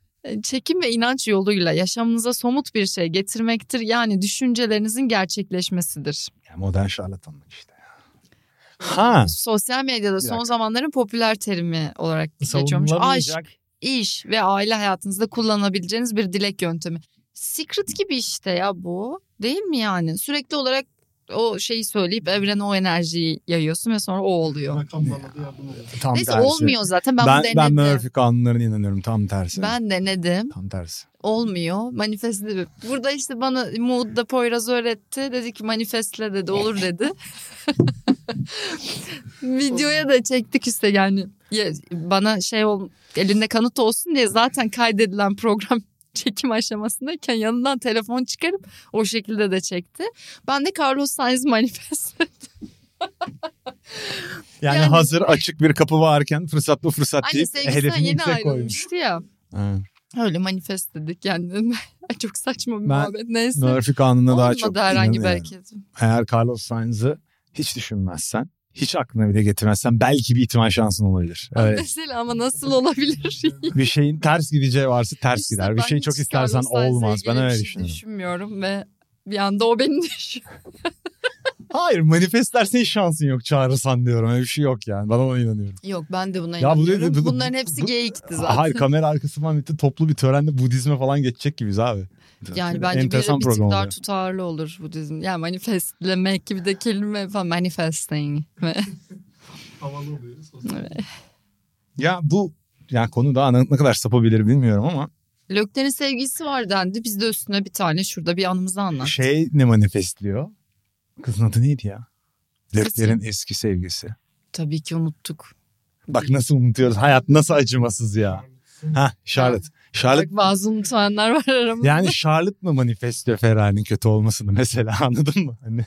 Speaker 2: Çekim ve inanç yoluyla yaşamınıza somut bir şey getirmektir. Yani düşüncelerinizin gerçekleşmesidir.
Speaker 3: Yani modern şarlatanlık işte. Ha.
Speaker 2: Sosyal medyada son zamanların popüler terimi olarak geçiyormuş. Aşk, iş ve aile hayatınızda kullanabileceğiniz bir dilek yöntemi. Secret gibi işte ya bu. Değil mi yani? Sürekli olarak o şeyi söyleyip evrene o enerjiyi yayıyorsun ve sonra o oluyor.
Speaker 4: Rakamlarla da yardım oluyor.
Speaker 3: Tam
Speaker 2: Neyse
Speaker 3: tersi.
Speaker 2: olmuyor zaten. Ben,
Speaker 3: Ben,
Speaker 2: bunu
Speaker 3: ben,
Speaker 2: denedim.
Speaker 3: Murphy kanunlarına inanıyorum tam tersi.
Speaker 2: Ben denedim.
Speaker 3: Tam tersi.
Speaker 2: Olmuyor. Manifestle. Burada işte bana Mood'da Poyraz öğretti. Dedi ki manifestle dedi olur dedi. Videoya da çektik işte yani. Ya, bana şey ol, elinde kanıt olsun diye zaten kaydedilen program çekim aşamasındayken yanından telefon çıkarıp o şekilde de çekti. Ben de Carlos Sainz manifest.
Speaker 3: Yani,
Speaker 2: Yani-
Speaker 3: hazır açık bir kapı varken fırsat bu fırsat
Speaker 2: Anne
Speaker 3: deyip hedefini
Speaker 2: yeni ayrılmıştı ya.
Speaker 3: Ha.
Speaker 2: Öyle manifest dedik yani. Ay, Çok saçma bir
Speaker 3: Ben
Speaker 2: muhabbet. Neyse.
Speaker 3: Murphy kanununa daha çok
Speaker 2: herhangi bir hareket.
Speaker 3: Eğer Carlos Sainz'ı hiç düşünmezsen, hiç aklına bile getirmezsen belki bir ihtimal şansın olabilir. Evet.
Speaker 2: Mesela ama nasıl olabilir?
Speaker 3: bir şeyin ters gideceği varsa ters
Speaker 2: İşte
Speaker 3: gider. Bir şeyi çok istersen olmaz. Ben öyle düşünüyorum.
Speaker 2: düşünmüyorum ve bir anda o beni düşün.
Speaker 3: Hayır manifestler senin şansın yok çağırırsan diyorum. Öyle bir şey yok yani. Bana ona inanıyorum.
Speaker 2: Yok ben de buna
Speaker 3: Ya
Speaker 2: inanıyorum.
Speaker 3: bu- bu-
Speaker 2: Bunların hepsi
Speaker 3: bu-
Speaker 2: geyikti zaten.
Speaker 3: Hayır kamera arkası falan bitti. Toplu bir törende Budizme falan geçecek gibiyiz abi.
Speaker 2: Yani bence bir,
Speaker 3: Enteresan
Speaker 2: bir tık
Speaker 3: program
Speaker 2: daha
Speaker 3: oluyor.
Speaker 2: tutarlı olur Budizm. Yani manifestlemek gibi de kelime falan manifesting.
Speaker 4: Havalı oluyor. sosyal.
Speaker 3: Ya bu yani konu daha ne ne kadar sapabilir bilmiyorum ama
Speaker 2: Lökler'in sevgisi var dendi. Biz de üstüne bir tane şurada bir anımızı anlat.
Speaker 3: şey ne manifestliyor? Kızın adı neydi ya? Lökler'in eski sevgisi.
Speaker 2: Tabii ki unuttuk.
Speaker 3: Bak nasıl unutuyoruz. Hayat nasıl acımasız ya. Ha Charlotte. Charlotte
Speaker 2: Bak bazı unutmayanlar var aramızda.
Speaker 3: yani Charlotte mı manifestliyor Ferrari'nin kötü olmasını mesela anladın mı? Hani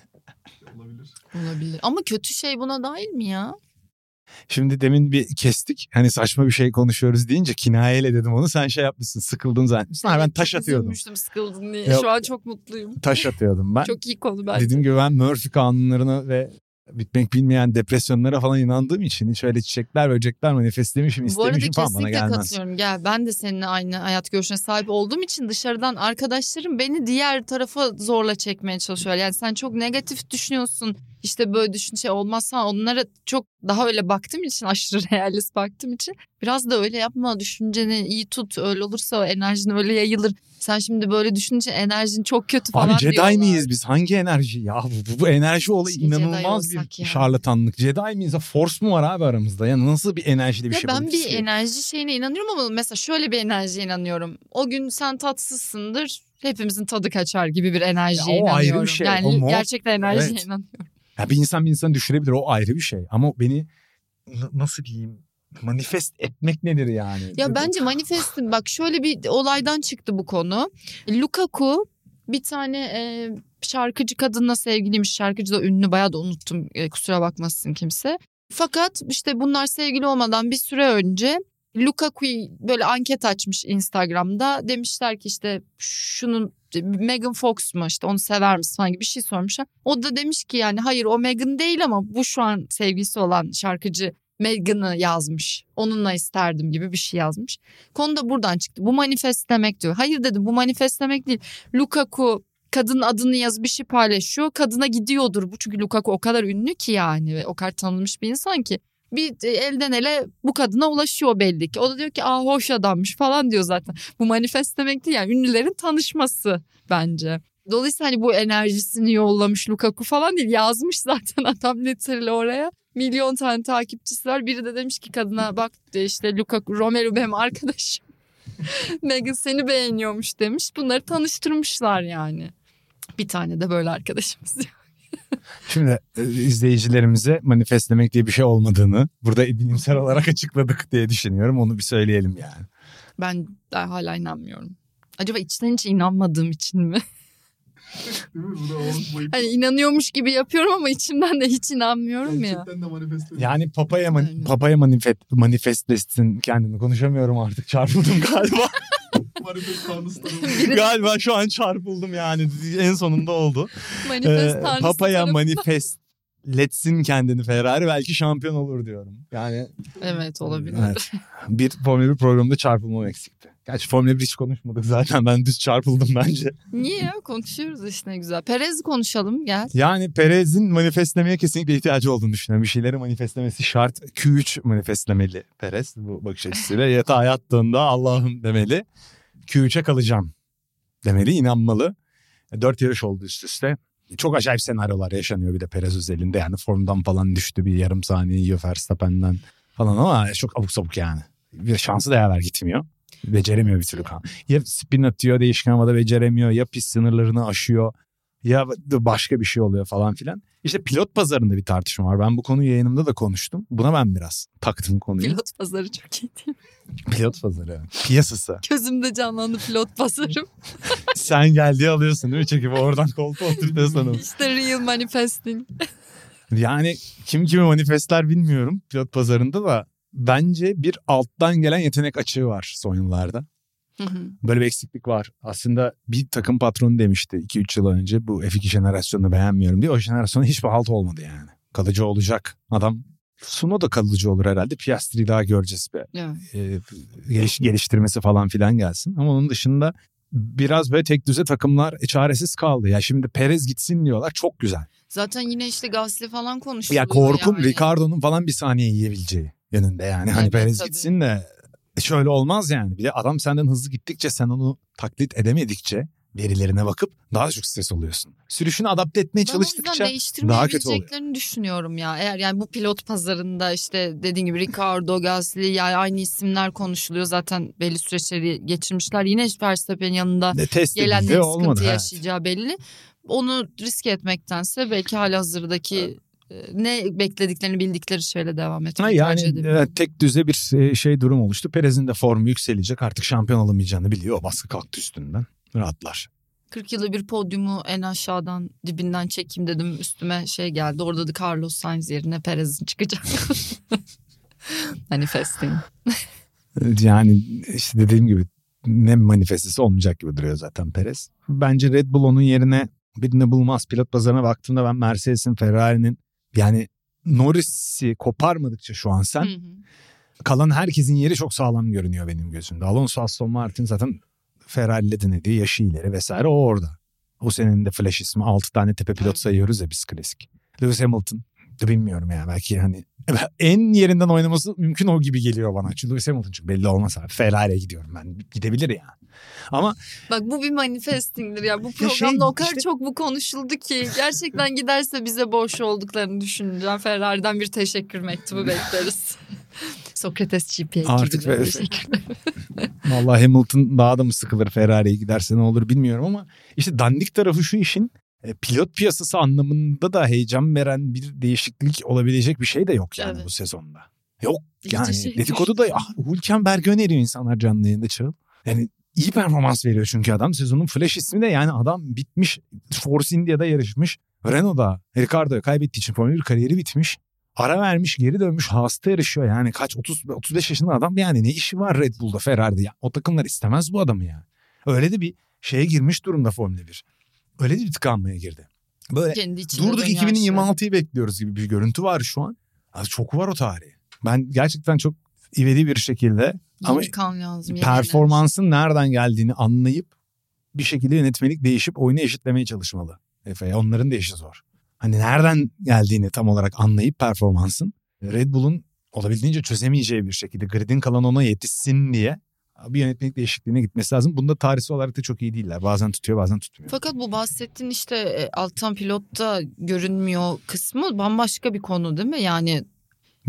Speaker 4: Olabilir.
Speaker 2: Olabilir. Ama kötü şey buna dahil mi ya?
Speaker 3: Şimdi demin bir kestik. Hani saçma bir şey konuşuyoruz deyince kinayeyle dedim onu. Sen şey yapmışsın sıkıldın zannetmişsin. Ha, ben taş atıyordum.
Speaker 2: Üzülmüştüm sıkıldın diye.
Speaker 3: Yok.
Speaker 2: Şu an çok mutluyum.
Speaker 3: Taş atıyordum ben.
Speaker 2: Çok iyi konu bence.
Speaker 3: Dediğim gibi ben Murphy kanunlarına ve bitmek bilmeyen depresyonlara falan inandığım için hiç öyle çiçekler böcekler manifestlemişim
Speaker 2: Bu arada
Speaker 3: istemişim falan bana
Speaker 2: kesinlikle
Speaker 3: gelmez.
Speaker 2: katılıyorum. Gel ben de seninle aynı hayat görüşüne sahip olduğum için dışarıdan arkadaşlarım beni diğer tarafa zorla çekmeye çalışıyor. Yani sen çok negatif düşünüyorsun. İşte böyle düşün şey olmazsa onlara çok daha öyle baktığım için aşırı realist baktığım için biraz da öyle yapma düşünceni iyi tut öyle olursa enerjin öyle yayılır. Sen şimdi böyle düşününce enerjin çok kötü falan
Speaker 3: Abi Jedi
Speaker 2: diyorlar.
Speaker 3: miyiz biz? Hangi enerji? Ya bu, bu, bu enerji olayı
Speaker 2: Jedi
Speaker 3: inanılmaz bir
Speaker 2: ya.
Speaker 3: şarlatanlık. Jedi miyiz? Force mu var abi aramızda? Ya nasıl bir enerjili bir
Speaker 2: Ya
Speaker 3: şey
Speaker 2: ben bir enerji şeyine inanıyorum ama mesela şöyle bir enerjiye inanıyorum. O gün sen tatsızsındır. Hepimizin tadı kaçar gibi bir enerjiye
Speaker 3: Ya o ayrı bir
Speaker 2: inanıyorum.
Speaker 3: şey.
Speaker 2: Yani
Speaker 3: O
Speaker 2: gerçekten enerjiye
Speaker 3: Evet.
Speaker 2: inanıyorum.
Speaker 3: Ya bir insan bir insanı düşürebilir o ayrı bir şey. Ama beni nasıl diyeyim manifest etmek nedir yani?
Speaker 2: Ya bence manifestin bak şöyle bir olaydan çıktı bu konu. Lukaku bir tane e, şarkıcı kadınla sevgiliymiş. Şarkıcı da ünlü bayağı da unuttum e, kusura bakmasın kimse. Fakat işte bunlar sevgili olmadan bir süre önce Lukaku böyle anket açmış Instagram'da. Demişler ki işte şunun Megan Fox mu işte onu sever misin falan gibi bir şey sormuşlar. O da demiş ki yani hayır o Megan değil ama bu şu an sevgilisi olan şarkıcı Megan'ı yazmış. Onunla isterdim gibi bir şey yazmış. Konu da buradan çıktı. Bu manifestlemek diyor. Hayır dedim bu manifestlemek değil. Lukaku kadının adını yazıp bir şey paylaşıyor. Kadına gidiyordur bu çünkü Lukaku o kadar ünlü ki yani ve o kadar tanınmış bir insan ki. Bir e, elden ele bu kadına ulaşıyor belli ki. O da diyor ki aa hoş adammış falan diyor zaten. Bu manifestlemek değil yani ünlülerin tanışması bence. Dolayısıyla hani bu enerjisini yollamış Lukaku falan değil. Yazmış zaten adam literal oraya. Milyon tane takipçisi var. Biri de demiş ki kadına bak işte Lukaku Romelu benim arkadaşım. Megan seni beğeniyormuş demiş. Bunları tanıştırmışlar yani. Bir tane de böyle arkadaşımız yok.
Speaker 3: Şimdi e, izleyicilerimize manifestlemek diye bir şey olmadığını burada bilimsel olarak açıkladık diye düşünüyorum. Onu bir söyleyelim yani.
Speaker 2: Ben daha hala inanmıyorum. Acaba içten içe inanmadığım için mi? Hani inanıyormuş gibi yapıyorum ama içimden de hiç inanmıyorum ya.
Speaker 4: Gerçekten de manifest ediyor.
Speaker 3: Yani papaya, man- papaya manifest, manifestlesin kendini. Konuşamıyorum artık çarpıldım galiba.
Speaker 4: Manifest tanrısı tarafı.
Speaker 3: galiba şu an çarpıldım yani en sonunda oldu.
Speaker 2: Manifest
Speaker 3: Ee,
Speaker 2: tanrısı
Speaker 3: papaya
Speaker 2: tarafı-
Speaker 3: manifest letsin kendini Ferrari belki şampiyon olur diyorum. Yani
Speaker 2: Evet olabilir.
Speaker 3: evet, bir Formula 1 programında çarpılmam eksikti. Gerçi Formula 1 hiç konuşmadık zaten ben düz çarpıldım bence.
Speaker 2: Niye ya konuşuyoruz işte güzel. Perez konuşalım gel.
Speaker 3: Yani Perez'in manifestlemeye kesinlikle ihtiyacı olduğunu düşünüyorum. Bir şeyleri manifestlemesi şart. Q3 manifestlemeli Perez bu bakış açısıyla. Yatağa yattığında Allah'ım demeli. Q3'e kalacağım demeli, inanmalı. E, Dört yarış oldu üst üste. Çok acayip senaryolar yaşanıyor bir de Perez özelinde. Yani formdan falan düştü bir yarım saniye yiyor Verstappen'den falan ama çok abuk sabuk yani. Bir şansı da yaver gitmiyor. Beceremiyor bir türlü. kan- Ya spin atıyor değişken havada beceremiyor ya pist sınırlarını aşıyor ya başka bir şey oluyor falan filan. İşte pilot pazarında bir tartışma var. Ben bu konuyu yayınımda da konuştum. Buna ben biraz taktım konuyu. Pilot,
Speaker 2: Pilot pazarı çok iyi değil mi?
Speaker 3: pazarı. Piyasası.
Speaker 2: Gözümde canlandı pilot pazarım.
Speaker 3: Sen geldiği alıyorsun değil mi? Çekip oradan koltuğa oturtuyorsun.
Speaker 2: işte real manifesting.
Speaker 3: Yani kim kimi manifestler bilmiyorum pilot pazarında da. Bence bir alttan gelen yetenek açığı var son yıllarda.
Speaker 2: Hı hı.
Speaker 3: Böyle bir eksiklik var. Aslında bir takım patronu demişti 2-3 yıl önce bu F2 jenerasyonunu beğenmiyorum diye. O jenerasyona hiçbir halt olmadı yani. Kalıcı olacak. Adam Suno da kalıcı olur herhalde. Piastri'yi daha göreceğiz be.
Speaker 2: Evet.
Speaker 3: Ee, geliş, geliştirmesi falan filan gelsin. Ama onun dışında biraz böyle tek düze takımlar çaresiz kaldı. Ya şimdi Perez gitsin diyorlar çok güzel.
Speaker 2: Zaten yine işte Gasly falan konuşuluyor.
Speaker 3: Ya korkum
Speaker 2: yani.
Speaker 3: Ricardo'nun falan bir saniye yiyebileceği yönünde yani. Hani
Speaker 2: Evet,
Speaker 3: Perez
Speaker 2: tabii.
Speaker 3: gitsin de şöyle olmaz yani. Bir de adam senden hızlı gittikçe sen onu taklit edemedikçe verilerine bakıp daha da çok stres oluyorsun. Sürüşünü adapte etmeye
Speaker 2: Ben
Speaker 3: çalıştıkça daha kötü oluyor.
Speaker 2: düşünüyorum ya. Eğer yani bu pilot pazarında işte dediğin gibi Ricardo, Gasly yani aynı isimler konuşuluyor. Zaten belli süreçleri geçirmişler. Yine Verstappen'in yanında gelenlerin sıkıntı
Speaker 3: olmadı. evet.
Speaker 2: yaşayacağı belli. Onu riske etmektense belki halihazırdaki e, ne beklediklerini bildikleri şeyle devam etmeyi
Speaker 3: Ha yani
Speaker 2: tercih
Speaker 3: tek düze bir e, şey durum oluştu. Perez'in de formu yükselecek. Artık şampiyon olamayacağını biliyor. O baskı kalktı üstünden. Rahatlar.
Speaker 2: 40 yılda bir podyumu en aşağıdan dibinden çekeyim dedim üstüme şey geldi. Orada da Carlos Sainz yerine Perez'in çıkacak. Manifesting.
Speaker 3: Yani işte dediğim gibi ne manifestisi olmayacak gibi duruyor zaten Perez. Bence Red Bull onun yerine birini bulmaz. Pilot pazarına baktığımda ben Mercedes'in, Ferrari'nin yani Norris'i koparmadıkça şu an sen
Speaker 2: Hı hı.
Speaker 3: kalan herkesin yeri çok sağlam görünüyor benim gözümde. Alonso, Aston Martin zaten Ferrari ile denediği yaşı ileri vesaire o orada. O senenin de flash ismi 6 tane tepe pilot sayıyoruz ya biz klasik. Lewis Hamilton bilmiyorum ya belki hani en yerinden oynaması mümkün o gibi geliyor bana. Çünkü Lewis Hamilton çünkü belli olmaz abi. Ferrari'ye gidiyorum ben. Gidebilir ya. Ama
Speaker 2: Bak bu bir manifestingdir ya. Bu
Speaker 3: şey,
Speaker 2: programda o kadar
Speaker 3: işte-
Speaker 2: çok bu konuşuldu ki gerçekten giderse bize boş olduklarını düşüneceğim. Ferrari'den bir teşekkür mektubu bekleriz. Sokrates GP
Speaker 3: Artık ve-
Speaker 2: teşekkürler.
Speaker 3: Vallahi Hamilton daha da mı sıkılır Ferrari'ye giderse ne olur bilmiyorum ama işte dandik tarafı şu işin pilot piyasası anlamında da heyecan veren bir değişiklik olabilecek bir şey de yok yani
Speaker 2: Evet.
Speaker 3: bu sezonda. Yok yani
Speaker 2: şey
Speaker 3: dedikodu da ah, Hülkenberg öneriyor insanlar canlı yayında Çağıl. Yani iyi performans veriyor çünkü adam. Sezonun flash ismi de yani adam bitmiş. Force India'da yarışmış. Renault'da Ricardo'ya kaybettiği için Formula 1 kariyeri bitmiş. Ara vermiş geri dönmüş hasta yarışıyor yani kaç 30 35 yaşında adam yani ne işi var Red Bull'da Ferrari'de ya o takımlar istemez bu adamı ya. Öyle de bir şeye girmiş durumda Formula 1. Öyle bir tıkanmaya girdi. Böyle
Speaker 2: Kendi
Speaker 3: durduk
Speaker 2: dönüyor her şey.
Speaker 3: 2026'yı bekliyoruz gibi bir görüntü var şu an. Abi çok var o tarih. Ben gerçekten çok ivedi bir şekilde ama
Speaker 2: lazım.
Speaker 3: performansın nereden geldiğini anlayıp bir şekilde yönetmelik değişip oyunu eşitlemeye çalışmalı. Efe'ye onların da işi zor. Hani nereden geldiğini tam olarak anlayıp performansın Red Bull'un olabildiğince çözemeyeceği bir şekilde gridin kalan ona yetişsin diye bir yönetmelik değişikliğine gitmesi lazım. Bunda tarihsel olarak da çok iyi değiller. Bazen tutuyor bazen tutmuyor.
Speaker 2: Fakat bu bahsettiğin işte e, alttan pilotta görünmüyor kısmı bambaşka bir konu değil mi? Yani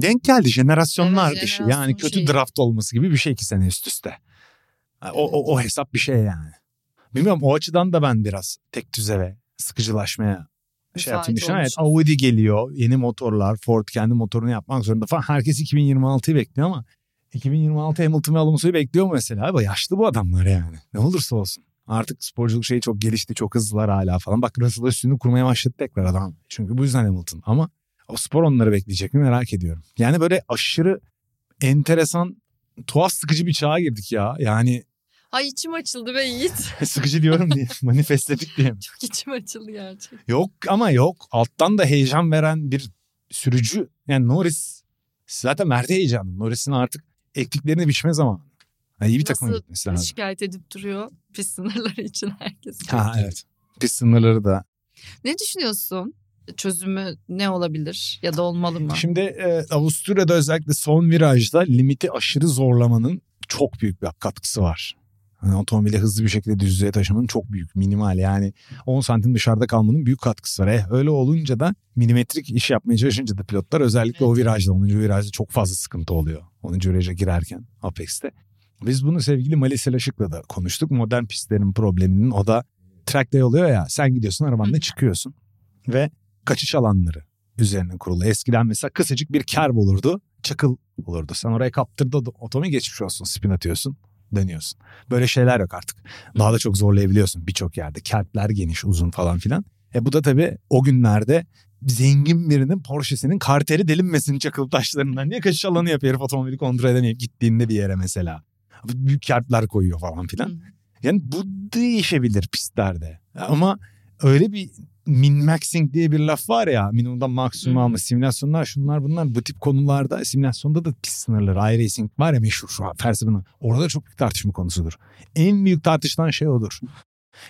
Speaker 3: Denk geldi jenerasyonlar
Speaker 2: Evet,
Speaker 3: işi. Yani kötü
Speaker 2: şeyi.
Speaker 3: draft olması gibi bir şey iki sene üst üste. O, o, o hesap bir şey yani. Bilmiyorum o açıdan da ben biraz tek düze ve sıkıcılaşmaya şey
Speaker 2: Müsait
Speaker 3: yaptığını düşünüyorum. Evet. Audi geliyor yeni motorlar Ford kendi motorunu yapmak zorunda falan. Herkes 2026'yı bekliyor ama 2026 Hamilton ve Alonso'yu bekliyor mu mesela? Abi yaşlı bu adamlar yani. Ne olursa olsun. Artık sporculuk şeyi çok gelişti. Çok hızlılar hala falan. Bak Russell üstünü kurmaya başladı tekrar adam. Çünkü bu yüzden Hamilton. Ama o spor onları bekleyecek mi merak ediyorum. Yani böyle aşırı enteresan, tuhaf sıkıcı bir çağa girdik ya. Yani
Speaker 2: ay içim açıldı be Yiğit.
Speaker 3: sıkıcı diyorum diye manifestledik diye. mi?
Speaker 2: Çok içim açıldı gerçekten.
Speaker 3: Yok ama yok. Alttan da heyecan veren bir sürücü. Yani Norris zaten Mert'e heyecanlı. Norris'in artık ektiklerini biçme zamanı. Yani iyi bir
Speaker 2: Nasıl
Speaker 3: gitmesi lazım.
Speaker 2: Şikayet edip duruyor pist sınırları için herkes.
Speaker 3: Ha evet. Pist sınırları da.
Speaker 2: Ne düşünüyorsun? Çözümü ne olabilir ya da olmalı mı?
Speaker 3: Şimdi e, Avusturya'da özellikle son virajda limiti aşırı zorlamanın çok büyük bir katkısı var. Hani otomobili hızlı bir şekilde düzlüğe taşımanın çok büyük, minimal yani 10 santim dışarıda kalmanın büyük katkısı var. Eh, öyle olunca da milimetrik iş yapmaya çalışınca da pilotlar özellikle o virajda, 10. virajda çok fazla sıkıntı oluyor. 10. viraja girerken Apex'te. Biz bunu sevgili Mali Selaşık'la da konuştuk. Modern pistlerin probleminin o da track day oluyor ya sen gidiyorsun arabanla çıkıyorsun ve kaçış alanları üzerine kurulu. Eskiden mesela kısacık bir kerb olurdu. Çakıl olurdu. Sen oraya kaptırdı otomobil geçmiş olsun. Spin atıyorsun. Dönüyorsun. Böyle şeyler yok artık. Daha da çok zorlayabiliyorsun birçok yerde. Kerpler geniş uzun falan filan. E bu da tabii o günlerde zengin birinin Porsche'sinin karteri delinmesin çakıl taşlarından. Niye kaçış alanı yapıyor herif otomobili kontrol edemeyip gittiğinde bir yere mesela. Büyük kerpler koyuyor falan filan. Yani bu değişebilir pistlerde. Ama öyle bir min maxing diye bir laf var ya minimumdan maksimum
Speaker 2: Hı.
Speaker 3: alma simülasyonlar şunlar bunlar bu tip konularda simülasyonda da pist sınırları iRacing var ya meşhur şu Verstappen'ın orada çok büyük tartışma konusudur. En büyük tartışılan şey odur.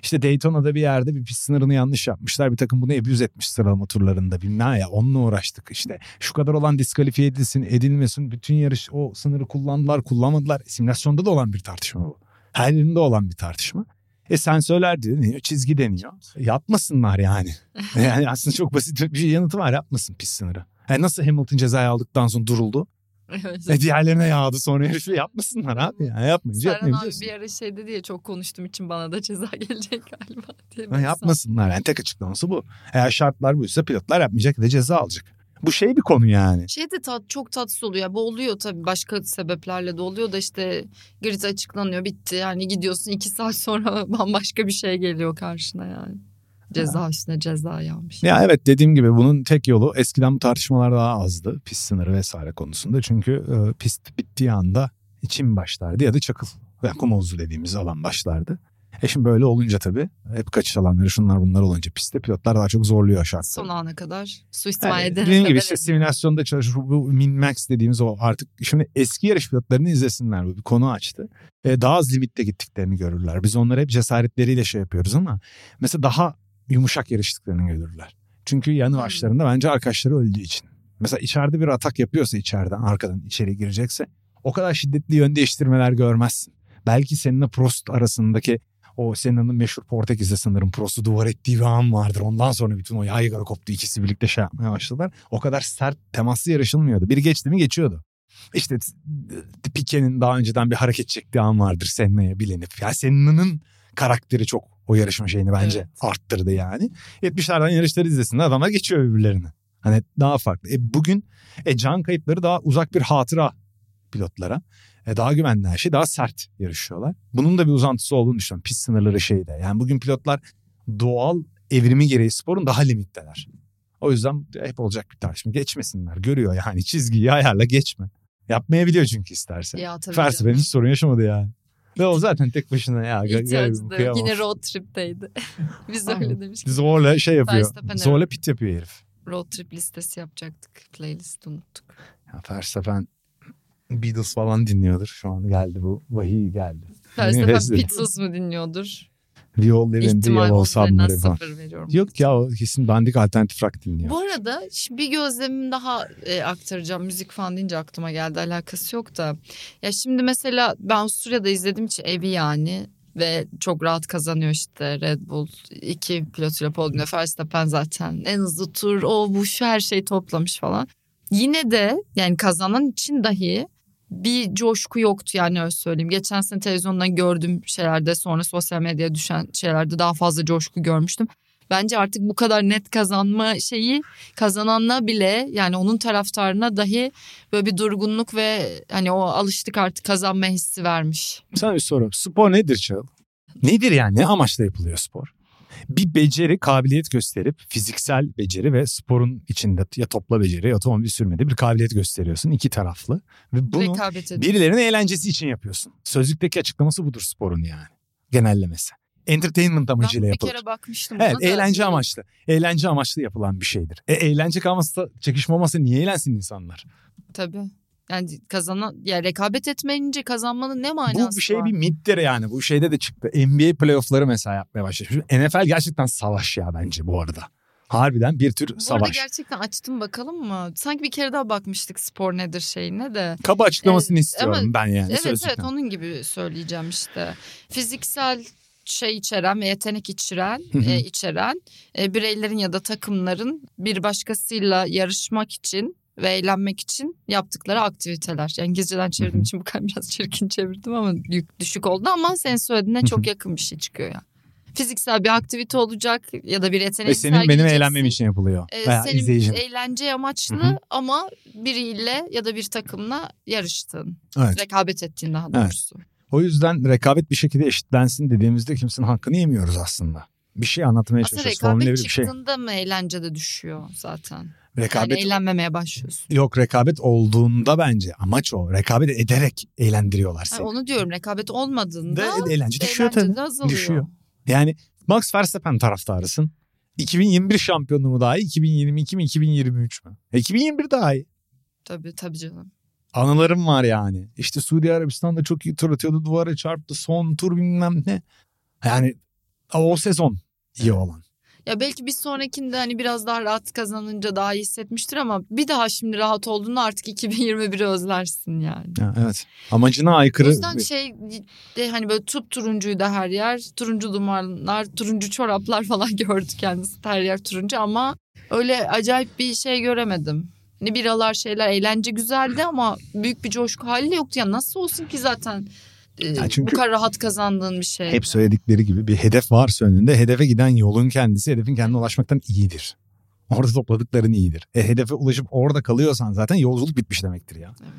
Speaker 3: İşte Daytona'da bir yerde bir pist sınırını yanlış yapmışlar. Bir takım bunu abuse etmiş sıralama turlarında. Bilmem ya onunla uğraştık işte. Şu kadar olan diskalifiye edilsin edilmesin. Bütün yarış o sınırı kullandılar kullanmadılar. Simülasyonda da olan bir tartışma bu. Her yerinde olan bir tartışma. E sensörler deniyor, çizgi deniyor. Yapmasınlar yani. yani aslında çok basit bir şey yanıtı var yapmasın pist sınırı. Yani nasıl Hamilton cezayı aldıktan sonra duruldu.
Speaker 2: Evet.
Speaker 3: E diğerlerine yağdı sonra yarışı yapmasınlar abi. Yani yapmayınca
Speaker 2: Serhan abi bir ara şey dedi ya çok konuştuğum için bana da ceza gelecek galiba diye.
Speaker 3: Ha, yapmasınlar yani tek açıklaması bu. Eğer şartlar buysa pilotlar yapmayacak ve ceza alacak. Bu şey bir konu yani.
Speaker 2: Şey de tat, çok tatsız oluyor. Bu oluyor tabii başka sebeplerle de oluyor da işte grid açıklanıyor bitti. Yani gidiyorsun iki saat sonra bambaşka bir şey geliyor karşına yani. Ceza üstüne ceza yağmış.
Speaker 3: Ya evet dediğim gibi bunun tek yolu eskiden bu tartışmalar daha azdı. Pist sınırı vesaire konusunda. Çünkü e, pist bittiği anda çim başlardı ya da çakıl ve kum havuzu dediğimiz alan başlardı. E şimdi böyle olunca tabii hep kaçış alanları şunlar bunlar olunca pistte pilotlar daha çok zorluyor şartları.
Speaker 2: Son ana kadar suistimal
Speaker 3: Yani dediğim gibi işte simülasyonda çalışır bu min max dediğimiz o artık şimdi eski yarış pilotlarını izlesinler bu bir konu açtı. E, daha az limitte gittiklerini görürler. Biz onları hep cesaretleriyle şey yapıyoruz ama mesela daha yumuşak yarıştıklarını görürler. Çünkü yanı
Speaker 2: Hmm.
Speaker 3: başlarında bence arkadaşları öldüğü için. Mesela içeride bir atak yapıyorsa içeriden arkadan içeri girecekse o kadar şiddetli yön değiştirmeler görmezsin. Belki seninle Prost arasındaki o Senna'nın meşhur Portekiz'de sanırım Prost'u duvar ettiği bir an vardır. Ondan sonra bütün o yaygara koptu. ikisi birlikte şey yapmaya başladılar. O kadar sert temaslı yarışılmıyordu. Biri geçti mi geçiyordu. İşte Piquet'in daha önceden bir hareket çektiği an vardır Senna'ya bilinip. Ya Senna'nın karakteri çok o yarışma şeyini bence
Speaker 2: Evet.
Speaker 3: arttırdı yani. 70'lerden yarışları izlesinler adamlar geçiyor birbirlerini. Hani daha farklı. E bugün e can kayıpları daha uzak bir hatıra pilotlara. E daha güvenli her şey daha sert yarışıyorlar. Bunun da bir uzantısı olduğunu düşünüyorum. Pist sınırları şeyde. Yani bugün pilotlar doğal evrimi gereği sporun daha limitteler. O yüzden hep olacak bir tartışma. Geçmesinler. Görüyor yani çizgiyi ayarla geçme. Yapmayabiliyor çünkü isterse.
Speaker 2: Ya tabii
Speaker 3: Verstappen hiç sorun yaşamadı yani. Ve o zaten tek başına ya.
Speaker 2: İhtiyacı da. Yine road trip'teydi. Biz öyle demiştik.
Speaker 3: Zorla şey yapıyor. Zorla pit yapıyor herif.
Speaker 2: Road trip listesi yapacaktık. Playlist unuttuk.
Speaker 3: Ya Verstappen Beatles falan dinliyordur. Şu an geldi bu. Vahiy geldi. Neyse.
Speaker 2: Pizzas mı dinliyordur?
Speaker 3: The
Speaker 2: İhtimal
Speaker 3: yellow submarine falan.
Speaker 2: veriyorum.
Speaker 3: Yok ya o kesin dandik alternatif rock dinliyor.
Speaker 2: Bu arada bir gözlemim daha e, aktaracağım. Müzik falan deyince aklıma geldi. Alakası yok da. Ya şimdi mesela ben Avusturya'da izlediğim için evi yani ve çok rahat kazanıyor işte Red Bull. iki pilotuyla podyumda Verstappen zaten en hızlı tur o bu şu her şeyi toplamış falan. Yine de yani kazanan için dahi bir coşku yoktu yani öyle söyleyeyim. Geçen sene televizyondan gördüğüm şeylerde sonra sosyal medyaya düşen şeylerde daha fazla coşku görmüştüm. Bence artık bu kadar net kazanma şeyi kazananla bile yani onun taraftarına dahi böyle bir durgunluk ve hani o alıştık artık kazanma hissi vermiş.
Speaker 3: Sana bir soru. Spor nedir Çağıl? Nedir yani? Ne amaçla yapılıyor spor? Bir beceri, kabiliyet gösterip fiziksel beceri ve sporun içinde ya topla beceri ya otomobil sürmede bir kabiliyet gösteriyorsun. iki taraflı. Ve bunu birilerinin eğlencesi için yapıyorsun. Sözlükteki açıklaması budur sporun yani. Genellemesi. Entertainment
Speaker 2: Ben
Speaker 3: amacıyla
Speaker 2: bir
Speaker 3: yapılır.
Speaker 2: kere bakmıştım.
Speaker 3: Evet
Speaker 2: buna da.
Speaker 3: eğlence amaçlı. Eğlence amaçlı yapılan bir şeydir. E, eğlence kalmazsa çekişme olmasa niye eğlensin insanlar?
Speaker 2: Tabii. Yani kazanan ya rekabet etmeyince kazanmanın ne manası
Speaker 3: Bu bir şey
Speaker 2: var?
Speaker 3: bir mittir yani. Bu şeyde de çıktı. NBA playoff'ları mesela yapmaya başlamış. NFL gerçekten savaş ya bence bu arada. Harbiden bir tür
Speaker 2: Bu arada
Speaker 3: savaş.
Speaker 2: gerçekten açtım bakalım mı? Sanki bir kere daha bakmıştık spor nedir şeyine de.
Speaker 3: Kaba açıklamasını
Speaker 2: Evet,
Speaker 3: istiyorum
Speaker 2: ama-
Speaker 3: ben yani
Speaker 2: evet
Speaker 3: sözlükten.
Speaker 2: evet onun gibi söyleyeceğim işte. Fiziksel şey içeren ve yetenek içeren, e, içeren e, bireylerin ya da takımların bir başkasıyla yarışmak için ve eğlenmek için yaptıkları aktiviteler. Yani İngilizceden çevirdiğim için bu kadar biraz çirkin çevirdim ama düşük oldu ama senin söylediğine çok yakın bir şey çıkıyor ya. Fiziksel bir aktivite olacak ya da bir yetenek
Speaker 3: Ve senin benim eğlenmem için yapılıyor.
Speaker 2: ee,
Speaker 3: Veya
Speaker 2: senin
Speaker 3: izleyicinin.
Speaker 2: eğlence amaçlı
Speaker 3: Hı hı.
Speaker 2: ama biriyle ya da bir takımla yarıştın.
Speaker 3: Evet.
Speaker 2: Rekabet ettiğin daha
Speaker 3: Evet.
Speaker 2: doğrusu.
Speaker 3: O yüzden rekabet bir şekilde eşitlensin dediğimizde kimsenin hakkını yemiyoruz aslında. Bir şey anlatmaya
Speaker 2: Aslında
Speaker 3: çalışıyoruz. Formüle
Speaker 2: rekabet
Speaker 3: bir bir şey.
Speaker 2: çıktığında mı eğlence de düşüyor zaten?
Speaker 3: Rekabet
Speaker 2: Yani eğlenmemeye başlıyorsun.
Speaker 3: yok rekabet olduğunda bence amaç o. Rekabet ederek eğlendiriyorlar seni.
Speaker 2: onu diyorum rekabet olmadığında
Speaker 3: De, eğlence düşüyor
Speaker 2: eğlence
Speaker 3: tabii.
Speaker 2: azalıyor.
Speaker 3: Düşüyor. Yani Max Verstappen taraftarısın. 2021 şampiyonluğu mu daha iyi, 2022 mi, 2023 mü? E, 2021 daha iyi.
Speaker 2: Tabii tabii canım.
Speaker 3: Anılarım var yani. İşte Suudi Arabistan'da çok iyi tur atıyordu, duvara çarptı, son tur bilmem ne. Yani o sezon iyi olan.
Speaker 2: Ya belki bir sonrakinde hani biraz daha rahat kazanınca daha iyi hissetmiştir ama bir daha şimdi rahat olduğunda artık 2021'i özlersin yani.
Speaker 3: Ya, evet. Amacına aykırı.
Speaker 2: O yüzden şey de hani böyle tup turuncuydu her yer. Turuncu dumanlar, turuncu çoraplar falan gördü kendisi. Her yer turuncu ama öyle acayip bir şey göremedim. Hani biralar şeyler eğlence güzeldi ama büyük bir coşku hali yoktu. Ya nasıl olsun ki zaten e,
Speaker 3: Ya çünkü
Speaker 2: bu kadar rahat kazandığın bir şey.
Speaker 3: Hep söyledikleri gibi bir hedef varsa önünde hedefe giden yolun kendisi hedefin kendine ulaşmaktan iyidir. Orada topladıkların iyidir. E hedefe ulaşıp orada kalıyorsan zaten yolculuk bitmiş demektir ya.
Speaker 2: Evet.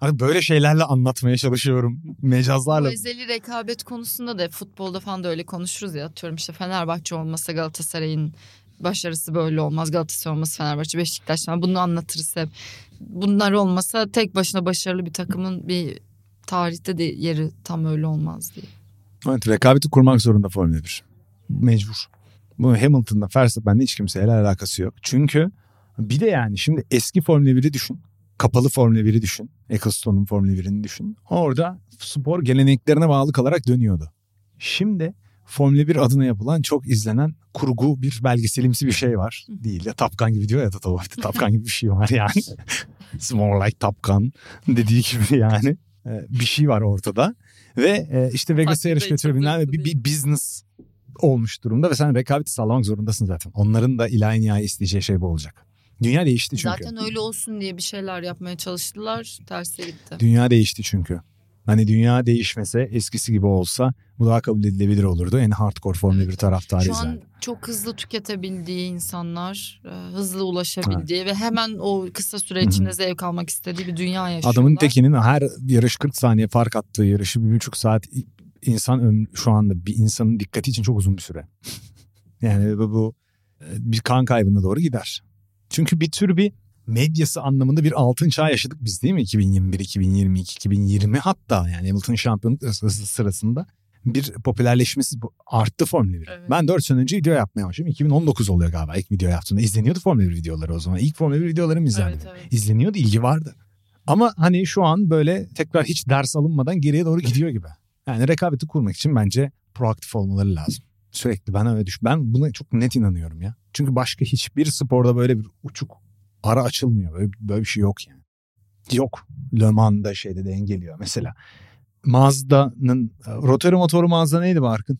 Speaker 3: Hani böyle şeylerle anlatmaya çalışıyorum. Mecazlarla.
Speaker 2: ezeli rekabet konusunda da futbolda falan da öyle konuşuruz ya. Atıyorum işte Fenerbahçe olmasa Galatasaray'ın başarısı böyle olmaz. Galatasaray olmasa Fenerbahçe, Beşiktaş falan bunu anlatırız hep. Bunlar olmasa tek başına başarılı bir takımın bir tarihte de yeri tam öyle olmaz diye.
Speaker 3: Evet rekabeti kurmak zorunda Formula 1. Mecbur. Bu Hamilton'da Verstappen'le hiç kimseyle alakası yok. Çünkü bir de yani şimdi eski Formula 1'i düşün. Kapalı Formula 1'i düşün. Ecclestone'un Formula 1'ini düşün. Orada spor geleneklerine bağlı kalarak dönüyordu. Şimdi Formula 1 adına yapılan çok izlenen kurgu bir belgeselimsi bir şey var. Değil ya Tapkan gibi diyor ya Toto Wolff. Tapkan gibi bir şey var yani. It's more like Tapkan dediği gibi yani. Ee, Bir şey var ortada. Ve e, işte Vegas'a yarış ne.
Speaker 2: hızlı
Speaker 3: bir, bir business olmuş durumda ve sen rekabeti sağlamak zorundasın zaten. Onların da ilahi nihai isteyeceği şey bu olacak. Dünya değişti çünkü.
Speaker 2: Zaten öyle olsun diye bir şeyler yapmaya çalıştılar. Terse gitti.
Speaker 3: Dünya değişti çünkü. Hani dünya değişmese eskisi gibi olsa bu daha kabul edilebilir olurdu. En hardcore Formula 1 taraftarıyız
Speaker 2: Şu an
Speaker 3: yani.
Speaker 2: çok hızlı tüketebildiği insanlar, e, hızlı ulaşabildiği ve hemen o kısa süre içinde zevk almak istediği bir dünya yaşıyorlar.
Speaker 3: Adamın tekinin her yarış 40 saniye fark attığı yarışı bir buçuk saat insan ömrü şu anda bir insanın dikkati için çok uzun bir süre. yani bu, bu e, bir kan kaybına doğru gider. Çünkü bir tür bir medyası anlamında bir altın çağ yaşadık biz değil mi? 2021, 2022, 2020 hatta yani Hamilton şampiyonluk sırası- sırasında bir popülerleşmesi arttı Formula 1.
Speaker 2: Evet.
Speaker 3: Ben 4 sene önce video yapmaya başladım. 2019 oluyor galiba ilk video yaptığımda. İzleniyordu Formula 1 videoları o zaman. İlk Formula 1 videolarım izlendi.
Speaker 2: Evet, evet.
Speaker 3: İzleniyordu, ilgi vardı. Ama hani şu an böyle tekrar hiç ders alınmadan geriye doğru gidiyor gibi. Yani rekabeti kurmak için bence proaktif olmaları lazım. Sürekli ben öyle düş. Ben buna çok net inanıyorum ya. Çünkü başka hiçbir sporda böyle bir uçuk ara açılmıyor. Böyle, böyle bir şey yok yani. Yok. Le Mans'da şeyde de geliyor. Mesela Mazda'nın rotary motoru Mazda neydi Barkın?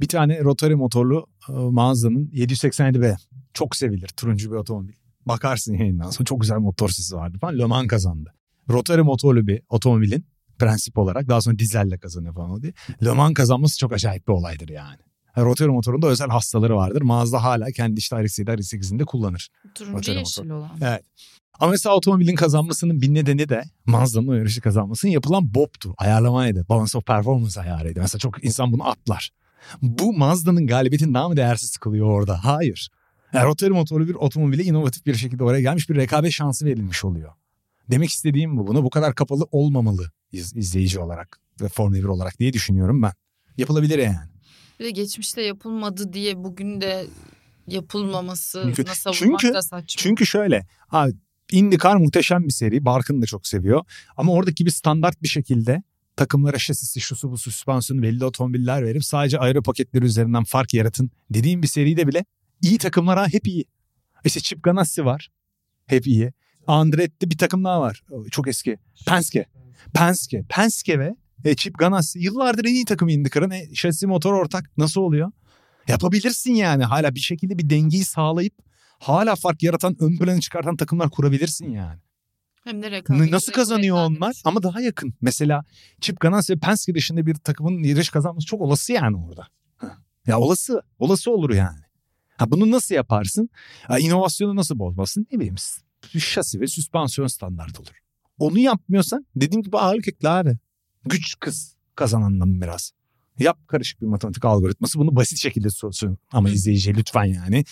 Speaker 3: Bir tane rotary motorlu e, Mazda'nın 787B. Çok sevilir. Turuncu bir otomobil. Bakarsın yayından sonra çok güzel motor sesi vardı falan. Le Mans kazandı. Rotary motorlu bir otomobilin prensip olarak daha sonra dizelle kazanıyor falan diye. Le Mans kazanması çok acayip bir olaydır yani. Rotary motorunda özel hastaları vardır. Mazda hala kendi işte RX-7, RX-8'inde kullanır.
Speaker 2: Turuncu yeşil olan.
Speaker 3: Evet. Ama mesela otomobilin kazanmasının bir nedeni de Mazda'nın o yarışı kazanmasının yapılan BOP'tu. Ayarlamaydı. Balance of Performance ayarıydı. Mesela çok insan bunu atlar. Bu Mazda'nın galibiyetini daha mı değersiz kılıyor orada? Hayır. Yani rotary motorlu bir otomobile inovatif bir şekilde oraya gelmiş bir rekabet şansı verilmiş oluyor. Demek istediğim bu. Buna bu kadar kapalı olmamalı iz- izleyici olarak ve Formula 1 olarak diye düşünüyorum ben. Yapılabilir yani.
Speaker 2: Bir de geçmişte yapılmadı diye bugün de yapılmaması
Speaker 3: Çünkü-
Speaker 2: savunmak
Speaker 3: çünkü-
Speaker 2: da saçma.
Speaker 3: Çünkü şöyle. Abi IndyCar muhteşem bir seri. Barkın da çok seviyor. Ama oradaki bir standart bir şekilde takımlara şasisi, şusu bu süspansiyonu belli otomobiller verip sadece aero paketleri üzerinden fark yaratın dediğim bir seride bile iyi takımlar ha hep iyi. İşte Chip Ganassi var. Hep iyi. Andretti bir takım daha var. Çok eski. Penske. Penske. Penske ve e, Chip Ganassi yıllardır en iyi takım IndyCar'ın. E, şasi motor ortak. Nasıl oluyor? Yapabilirsin yani. Hala bir şekilde bir dengeyi sağlayıp hala fark yaratan, ön plana çıkartan takımlar kurabilirsin yani.
Speaker 2: Hem de rekabet.
Speaker 3: Nasıl kazanıyor onlar? Ama daha yakın. Mesela Chip Ganassi ve Penske dışında bir takımın yarış kazanması çok olası yani orada. Ya olası. Olası olur yani. Ha bunu nasıl yaparsın? Ha, inovasyonu nasıl bozmasın? Ne bileyim şasi ve süspansiyon standart olur. Onu yapmıyorsan dediğim gibi ağırlık ekle abi. Güç kız kazanandan biraz. Yap karışık bir matematik algoritması bunu basit şekilde sorsun. Ama izleyiciye lütfen yani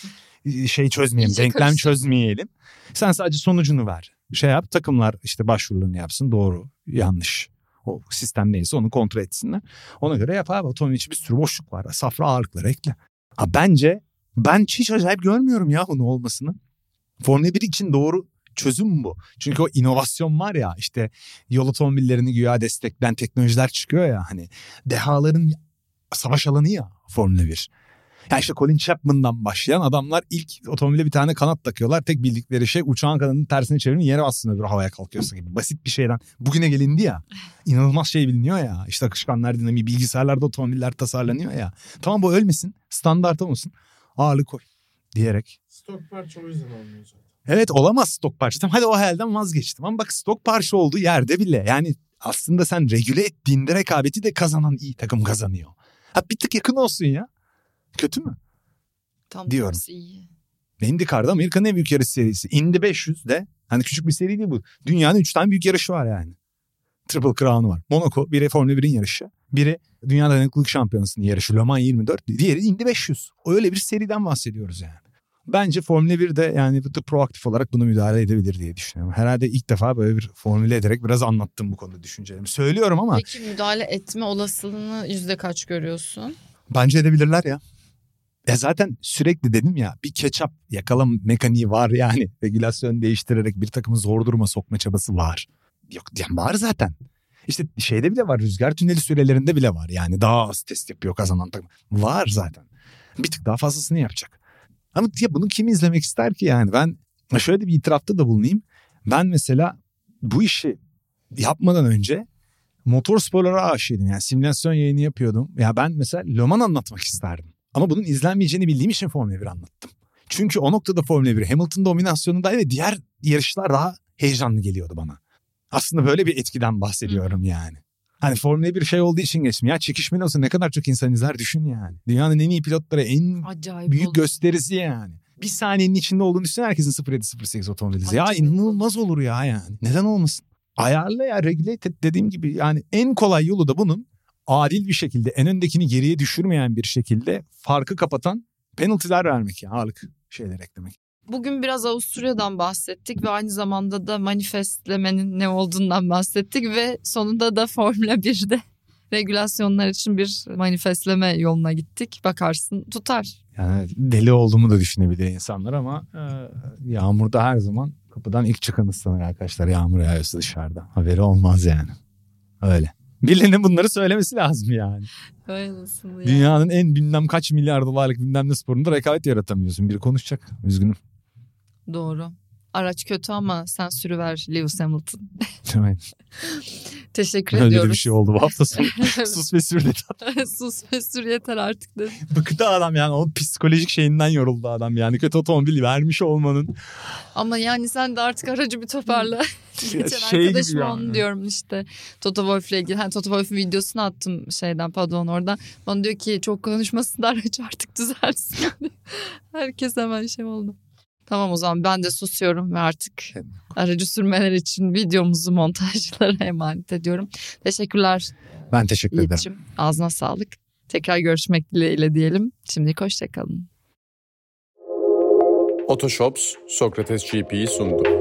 Speaker 3: şey çözmeyelim,
Speaker 2: İyice
Speaker 3: denklem
Speaker 2: karışık.
Speaker 3: çözmeyelim. Sen sadece sonucunu ver. Şey yap takımlar işte başvurularını yapsın doğru yanlış. O sistem neyse onu kontrol etsinler. Ona göre yap abi otomobil için bir sürü boşluk var. Safra ağırlıkları ekle. Ha, bence ben hiç acayip görmüyorum ya bunun olmasını. Formula 1 için doğru çözüm bu. Çünkü o inovasyon var ya işte yol otomobillerini güya destekleyen teknolojiler çıkıyor ya hani dehaların savaş alanı ya Formula 1. Yani işte Colin Chapman'dan başlayan adamlar ilk otomobile bir tane kanat takıyorlar. Tek bildikleri şey uçağın kanadının tersini çevirin yere aslında bir havaya kalkıyorsa gibi. Basit bir şeyden. Bugüne gelindi ya. İnanılmaz şey biliniyor ya. İşte akışkanlar dinamiği bilgisayarlarda otomobiller tasarlanıyor ya. Tamam bu ölmesin. Standart olmasın. Ağırlık koy diyerek.
Speaker 4: Stok parça yüzden olmuyor zaten.
Speaker 3: Evet olamaz stok parça. Tamam, hadi o hayalden vazgeçtim. Ama bak stok parça olduğu yerde bile yani aslında sen regüle ettiğinde rekabeti de kazanan iyi takım kazanıyor. Ha bir tık yakın olsun ya. Kötü mü?
Speaker 2: Tam
Speaker 3: Diyorum.
Speaker 2: tersi iyi.
Speaker 3: IndyCar'da Amerika'nın en büyük yarış serisi. Indy 500 de hani küçük bir seri değil bu. Dünyanın 3 tane büyük yarışı var yani. Triple Crown'u var. Monaco biri Formula 1'in yarışı. Biri Dünya Dayanıklılık Şampiyonası'nın yarışı Le Mans 24. Diğeri Indy 500. Öyle bir seriden bahsediyoruz yani. Bence Formula 1 de yani bu da proaktif olarak bunu müdahale edebilir diye düşünüyorum. Herhalde ilk defa böyle bir formüle ederek biraz anlattım bu konuda düşüncelerimi. Söylüyorum ama
Speaker 2: Peki müdahale etme olasılığını yüzde kaç görüyorsun?
Speaker 3: bence edebilirler ya. Ya zaten sürekli dedim ya bir ketçap yakalama mekaniği var yani. Regülasyon değiştirerek bir takımı zor duruma sokma çabası var. Yok yani var zaten. İşte şeyde bile var rüzgar tüneli sürelerinde bile var. Yani daha az test yapıyor kazanan takım. Var zaten. Bir tık daha fazlasını yapacak. Ama ya bunu kim izlemek ister ki yani? Ben şöyle bir itirafta da bulunayım. Ben mesela bu işi yapmadan önce motor sporlara aşığıydım. Yani simülasyon yayını yapıyordum. Ya ben mesela Le Mans anlatmak isterdim. Ama bunun izlenmeyeceğini bildiğim için Formula 1 anlattım. Çünkü o noktada Formula 1 Hamilton dominasyonunda ve diğer yarışlar daha heyecanlı geliyordu bana. Aslında böyle bir etkiden bahsediyorum yani. Hani Formula 1 şey olduğu için geçtim. Ya çekişmeli olsa ne kadar çok insan izler düşün yani. Dünyanın en iyi pilotları, en
Speaker 2: Acayip
Speaker 3: büyük
Speaker 2: olur.
Speaker 3: gösterisi yani. Bir saniyenin içinde olduğunu düşünün herkesin 0708 otomobili. Ya inanılmaz olur ya yani. Neden olmasın? Ayarla ya regulate et dediğim gibi yani en kolay yolu da bunun adil bir şekilde en öndekini geriye düşürmeyen bir şekilde farkı kapatan penaltılar vermek ya ağırlık şeyler eklemek.
Speaker 2: Bugün biraz Avusturya'dan bahsettik ve aynı zamanda da manifestlemenin ne olduğundan bahsettik ve sonunda da Formula 1'de regülasyonlar için bir manifestleme yoluna gittik. Bakarsın tutar.
Speaker 3: Yani deli olduğumu da düşünebilir insanlar ama e, yağmurda her zaman kapıdan ilk çıkan ıslanır arkadaşlar. Yağmur yağıyorsa dışarıda. Haberi olmaz yani. Öyle. Birilerinin bunları söylemesi lazım yani.
Speaker 2: Öyle nasıl ya?
Speaker 3: Dünyanın en bilmem kaç milyar dolarlık bilmem ne sporunda rekabet yaratamıyorsun. Biri konuşacak. Üzgünüm.
Speaker 2: Doğru. Araç kötü ama sen sürüver Lewis Hamilton.
Speaker 3: Evet.
Speaker 2: Teşekkür
Speaker 3: Öyle
Speaker 2: ediyoruz.
Speaker 3: bir şey oldu bu hafta sonu. Sus ve sür dedi.
Speaker 2: Sus ve sür yeter artık dedim.
Speaker 3: Bıktı adam yani. O psikolojik şeyinden yoruldu adam yani. Kötü otomobil vermiş olmanın.
Speaker 2: Ama yani sen de artık aracı bir toparla. Geçen
Speaker 3: şey gibi
Speaker 2: arkadaşıma
Speaker 3: yani.
Speaker 2: onu diyorum işte. Toto Wolff'le ilgili. Hani Toto Wolff'un videosunu attım şeyden pardon oradan. Bana diyor ki çok konuşmasın da aracı artık düzelsin. Herkes hemen şey oldu. Tamam o zaman ben de susuyorum ve artık aracı sürmeler için videomuzu montajlara emanet ediyorum. Teşekkürler
Speaker 3: Ben teşekkür ederim.
Speaker 2: Yiğit'ciğim. Ağzına sağlık. Tekrar görüşmek dileğiyle diyelim. Şimdilik hoşçakalın.
Speaker 1: Otoshops Sokrates GP'yi sundu.